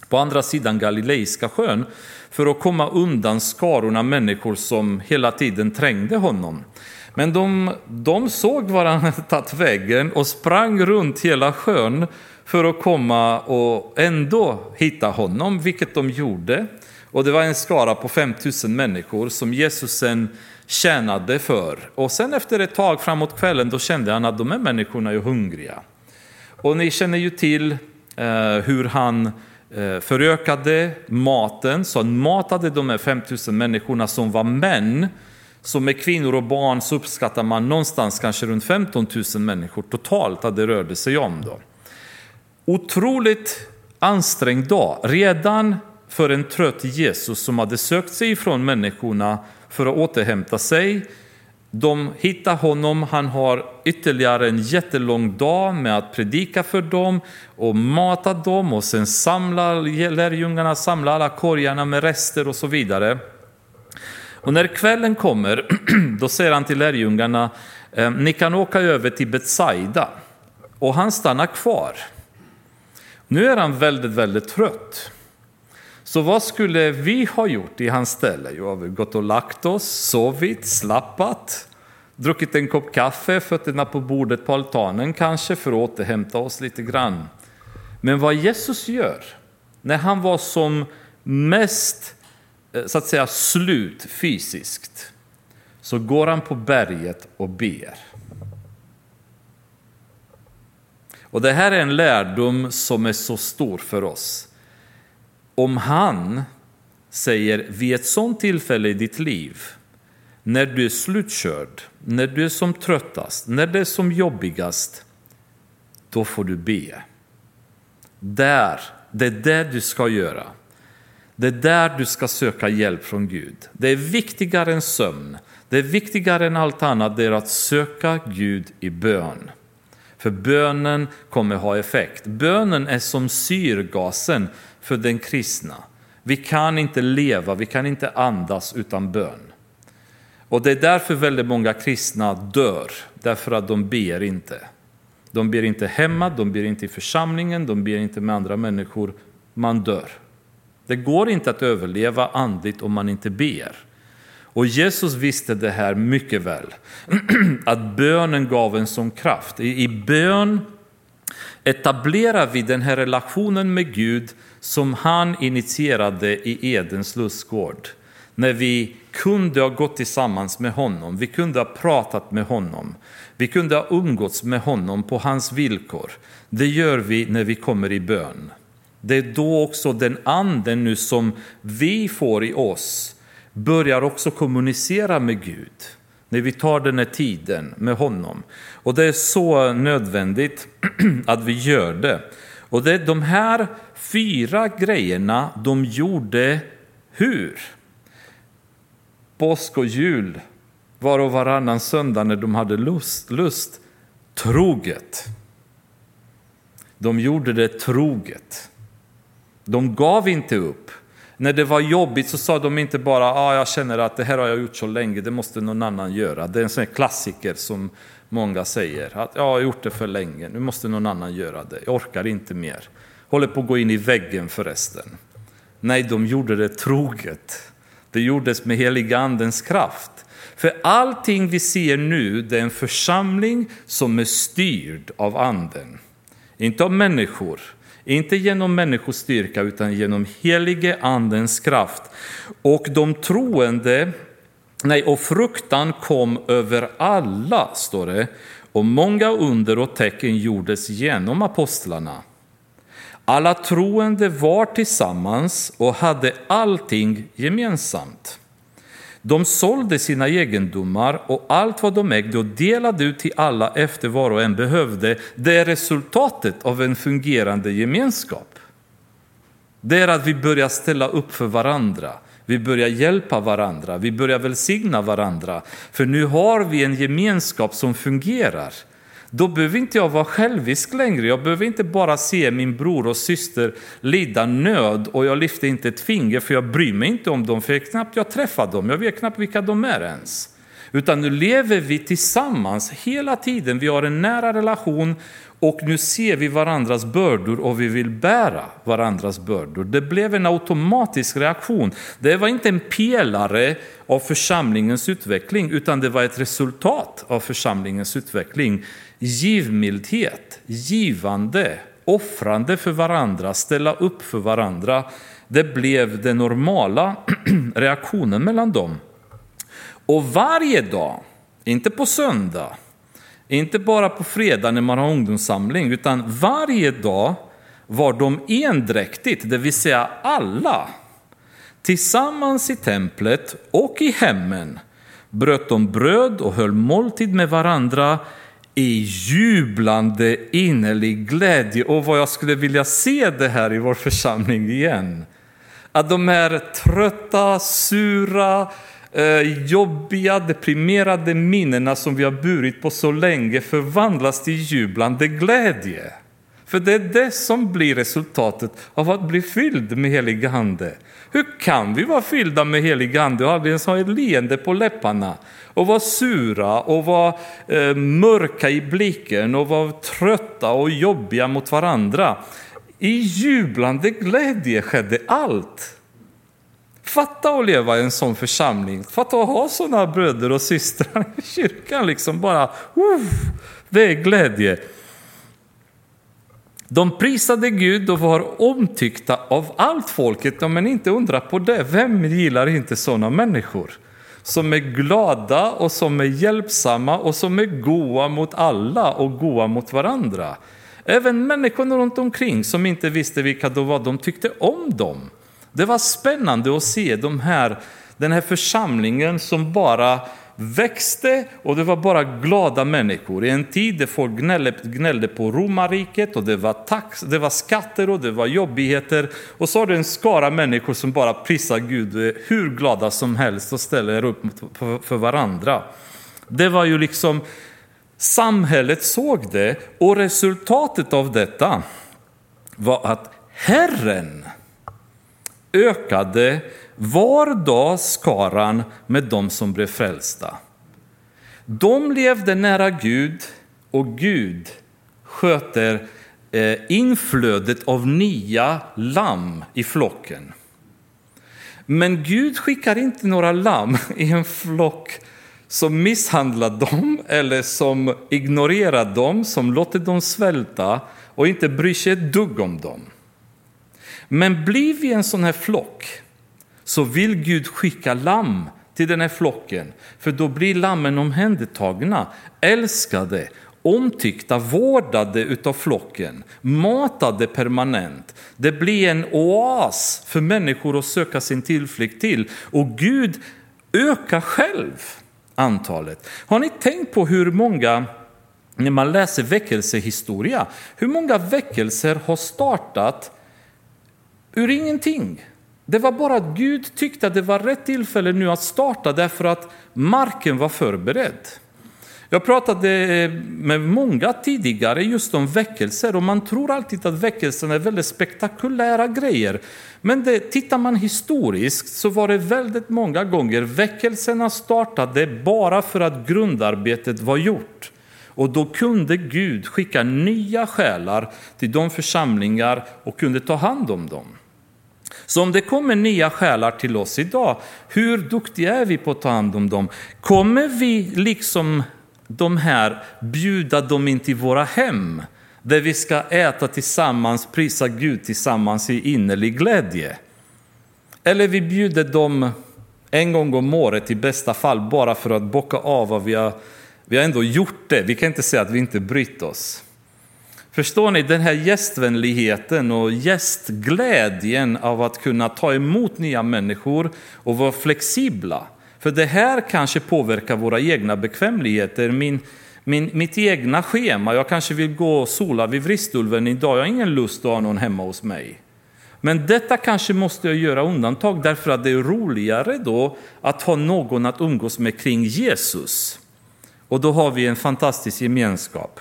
på andra sidan Galileiska sjön för att komma undan skarorna människor som hela tiden trängde honom. Men de, de såg var han tagit vägen och sprang runt hela sjön för att komma och ändå hitta honom, vilket de gjorde. Och det var en skara på 5000 människor som Jesus sen tjänade för. Och sen efter ett tag framåt kvällen då kände han att de här människorna är hungriga. Och ni känner ju till eh, hur han eh, förökade maten, så han matade de här 5000 människorna som var män. Så med kvinnor och barn så uppskattar man någonstans kanske runt 15 000 människor totalt att det rörde sig om. Då. Otroligt ansträngd dag, redan för en trött Jesus som hade sökt sig ifrån människorna för att återhämta sig. De hittar honom, han har ytterligare en jättelång dag med att predika för dem och mata dem och sen samlar lärjungarna samlar alla korgarna med rester och så vidare. Och när kvällen kommer, då säger han till lärjungarna, ehm, ni kan åka över till Betsaida. Och han stannar kvar. Nu är han väldigt, väldigt trött. Så vad skulle vi ha gjort i hans ställe? Jo, vi gått och lagt oss, sovit, slappat, druckit en kopp kaffe, fötterna på bordet på altanen kanske för att återhämta oss lite grann. Men vad Jesus gör, när han var som mest eh, så att säga slut fysiskt, så går han på berget och ber. Och det här är en lärdom som är så stor för oss om han säger vid ett sådant tillfälle i ditt liv, när du är slutkörd, när du är som tröttast, när det är som jobbigast, då får du be. Där, det är det du ska göra. Det är där du ska söka hjälp från Gud. Det är viktigare än sömn. Det är viktigare än allt annat, det är att söka Gud i bön. För bönen kommer ha effekt. Bönen är som syrgasen för den kristna. Vi kan inte leva, vi kan inte andas utan bön. Och det är därför väldigt många kristna dör, därför att de ber inte. De ber inte hemma, de ber inte i församlingen, de ber inte med andra människor. Man dör. Det går inte att överleva andligt om man inte ber. Och Jesus visste det här mycket väl, att bönen gav en sån kraft. I, bön etablerar vi den här relationen med Gud som han initierade i Edens lustgård. när vi kunde ha gått tillsammans med honom, vi kunde ha pratat med honom, vi kunde ha umgåtts med honom på hans villkor. Det gör vi när vi kommer i bön. Det är då också den anden nu som vi får i oss börjar också kommunicera med Gud. När vi tar den här tiden med honom. Och det är så nödvändigt att vi gör det. Och det, är de här fyra grejerna, de gjorde hur? Påsk och jul, var och varannan söndag när de hade lust, lust troget. De gjorde det troget. De gav inte upp. När det var jobbigt så sa de inte bara ah, jag känner att det här har jag gjort så länge, det måste någon annan göra. Det är en sån klassiker som många säger. Att jag har gjort det för länge, nu måste någon annan göra det. Jag orkar inte mer. Håller på att gå in i väggen förresten. Nej, de gjorde det troget. Det gjordes med heligandens kraft. För allting vi ser nu, det är en församling som är styrd av anden. Inte av människor, inte genom människostyrka utan genom helige andens kraft. Och de troende, nej och fruktan kom över alla, står det. Och många under och tecken gjordes genom apostlarna. Alla troende var tillsammans och hade allting gemensamt. De sålde sina egendomar och allt vad de ägde och delade ut till alla efter var och en behövde. Det är resultatet av en fungerande gemenskap. Det är att vi börjar ställa upp för varandra. Vi börjar hjälpa varandra, vi börjar välsigna varandra. För nu har vi en gemenskap som fungerar. Då behöver inte jag vara självisk längre. Jag behöver inte bara se min bror och syster lida nöd och jag lyfter inte ett finger för jag bryr mig inte om dem för jag knappt jag träffar dem. Jag vet knappt vilka de är ens. Utan nu lever vi tillsammans hela tiden. Vi har en nära relation och nu ser vi varandras bördor och vi vill bära varandras bördor. Det blev en automatisk reaktion. Det var inte en pelare av församlingens utveckling utan det var ett resultat av församlingens utveckling givmildhet, givande, offrande för varandra, ställa upp för varandra. Det blev den normala reaktionen mellan dem. Och varje dag, inte på söndag, inte bara på fredag när man har ungdomssamling, utan varje dag var de endräktigt, det vill säga alla, tillsammans i templet och i hemmen bröt de bröd och höll måltid med varandra i jublande innerlig glädje. Och vad jag skulle vilja se det här i vår församling igen. Att de här trötta, sura, eh, jobbiga, deprimerade minnena som vi har burit på så länge förvandlas till jublande glädje. För det är det som blir resultatet av att bli fylld med helig ande. Hur kan vi vara fyllda med helig ande och aldrig ens ha ett leende på läpparna? Och vara sura och vara eh, mörka i blicken och vara trötta och jobbiga mot varandra. I jublande glädje skedde allt. Fatta att leva i en sån församling. Fatta att ha såna bröder och systrar i kyrkan. Liksom bara, uh, det är glädje. De prisade Gud och var omtyckta av allt folket, ja men inte undra på det. Vem gillar inte sådana människor? Som är glada och som är hjälpsamma och som är goa mot alla och goa mot varandra. Även människorna runt omkring som inte visste vilka de var, de tyckte om dem. Det var spännande att se de här, den här församlingen som bara växte och det var bara glada människor. I en tid där folk gnällde, gnällde på romarriket och det var, tax, det var skatter och det var jobbigheter. Och så har du en skara människor som bara prisar Gud hur glada som helst och ställer upp för varandra. Det var ju liksom, samhället såg det och resultatet av detta var att Herren ökade var dag skaran med dem som blev frälsta. De levde nära Gud och Gud sköter eh, inflödet av nya lamm i flocken. Men Gud skickar inte några lamm i en flock som misshandlar dem eller som ignorerar dem, som låter dem svälta och inte bryr sig ett dugg om dem. Men blir vi en sån här flock så vill Gud skicka lamm till den här flocken. För då blir lammen omhändertagna, älskade, omtyckta, vårdade utav flocken, matade permanent. Det blir en oas för människor att söka sin tillflykt till. Och Gud ökar själv antalet. Har ni tänkt på hur många, när man läser väckelsehistoria, hur många väckelser har startat ur ingenting? Det var bara att Gud tyckte att det var rätt tillfälle nu att starta därför att marken var förberedd. Jag pratade eh, med många tidigare just om väckelser och man tror alltid att väckelsen är väldigt spektakulära grejer. Men det, tittar man historiskt så var det väldigt många gånger väckelserna startade bara för att grundarbetet var gjort. Och då kunde Gud skicka nya själar till de församlingar och kunde ta hand om dem. Så om det kommer nya själar till oss idag, hur duktiga är vi på att ta hand om dem? Kommer vi liksom de här bjuda dem in till våra hem, där vi ska äta tillsammans, prisa Gud tillsammans i innerlig glädje? Eller vi bjuder dem en gång om året i bästa fall bara för att bocka av vad vi har, vi har ändå gjort det. Vi kan inte säga att vi inte brytt oss. Förstår ni, den här gästvänligheten och gästglädjen av att kunna ta emot nya människor och vara flexibla. För det här kanske påverkar våra egna bekvämligheter, min, min, mitt egna schema. Jag kanske vill gå och sola vid Vristulven idag, jag har ingen lust att ha någon hemma hos mig. Men detta kanske måste jag göra undantag därför att det är roligare då att ha någon att umgås med kring Jesus. Och då har vi en fantastisk gemenskap.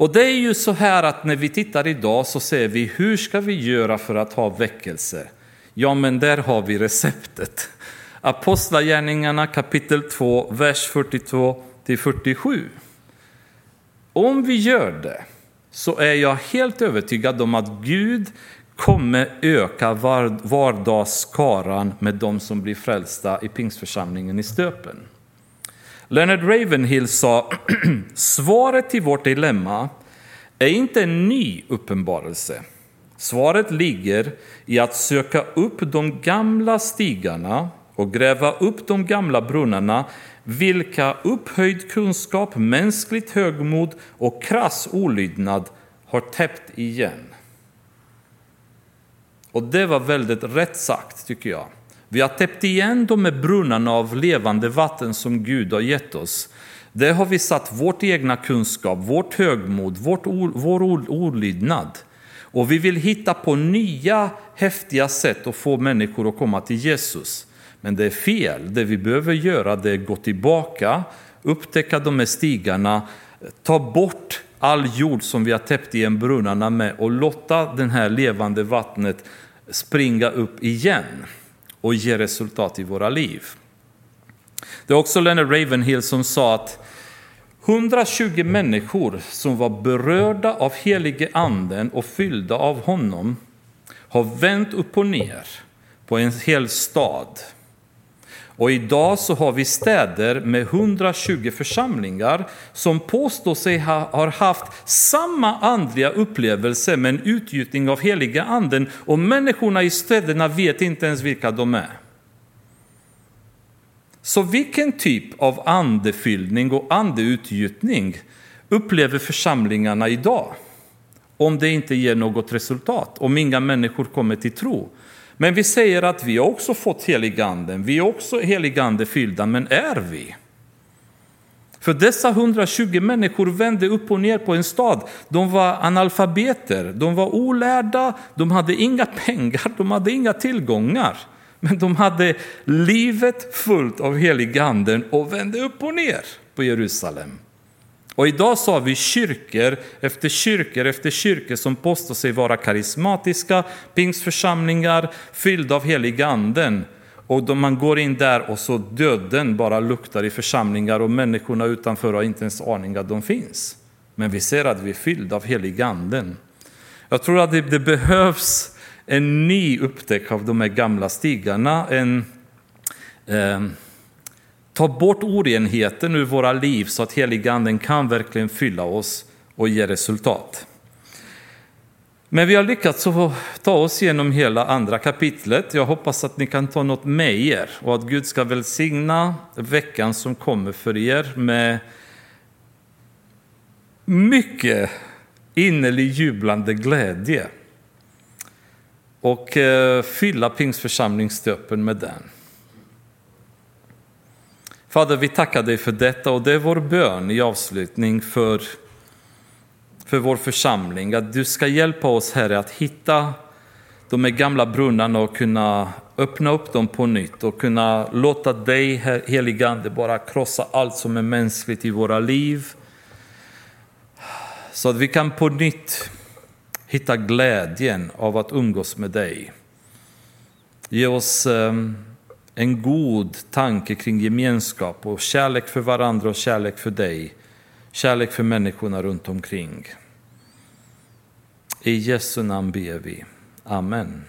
Och det är ju så här att när vi tittar idag så ser vi hur ska vi göra för att ha väckelse? Ja, men där har vi receptet. Apostlagärningarna kapitel 2, vers 42 till 47. Om vi gör det så är jag helt övertygad om att Gud kommer öka vardagskaran med de som blir frälsta i pingstförsamlingen i Stöpen. Leonard Ravenhill sa, svaret till vårt dilemma är inte en ny uppenbarelse. Svaret ligger i att söka upp de gamla stigarna och gräva upp de gamla brunnarna, vilka upphöjd kunskap, mänskligt högmod och krass olydnad har täppt igen. Och det var väldigt rätt sagt, tycker jag. Vi har täppt igen de med brunnarna av levande vatten som Gud har gett oss. Där har vi satt vårt egna kunskap, vårt högmod, vårt, vår olydnad. Och vi vill hitta på nya häftiga sätt att få människor att komma till Jesus. Men det är fel. Det vi behöver göra det är att gå tillbaka, upptäcka de här stigarna, ta bort all jord som vi har täppt igen brunnarna med och låta det här levande vattnet springa upp igen och ge resultat i våra liv. Det är också Leonard Ravenhill som sa att 120 människor som var berörda av helige anden och fyllda av honom har vänt upp och ner på en hel stad. Och idag så har vi städer med 120 församlingar som påstår sig ha har haft samma andliga upplevelse med en utgjutning av heliga anden och människorna i städerna vet inte ens vilka de är. Så vilken typ av andefyllning och andeutgjutning upplever församlingarna idag? Om det inte ger något resultat, om inga människor kommer till tro. Men vi säger att vi har också fått heliganden, vi är också heligandefyllda, men är vi? För dessa 120 människor vände upp och ner på en stad. De var analfabeter, de var olärda, de hade inga pengar, de hade inga tillgångar. Men de hade livet fullt av heliganden och vände upp och ner på Jerusalem. Och idag så har vi kyrkor efter kyrkor efter kyrkor som påstår sig vara karismatiska, pingsförsamlingar fyllda av heliganden. Och då man går in där och så döden bara luktar i församlingar och människorna utanför har inte ens aning att de finns. Men vi ser att vi är fyllda av helig anden. Jag tror att det, det behövs en ny upptäck av de här gamla stigarna. En, eh, ta bort orenheten ur våra liv så att heliganden kan verkligen fylla oss och ge resultat. Men vi har lyckats ta oss igenom hela andra kapitlet. Jag hoppas att ni kan ta något med er och att Gud ska välsigna veckan som kommer för er med mycket innerlig jublande glädje och eh, fylla Pingstförsamlingsstöpen med den. Fader, vi tackar dig för detta och det är vår bön i avslutning för, för vår församling. Att du ska hjälpa oss, Herre, att hitta de här gamla brunnarna och kunna öppna upp dem på nytt och kunna låta dig, heligande, bara krossa allt som är mänskligt i våra liv. Så att vi kan på nytt hitta glädjen av att umgås med dig. Ge oss ehm, en god tanke kring gemenskap och kärlek för varandra och kärlek för dig. Kärlek för människorna runt omkring. I Jesu namn ber vi. Amen.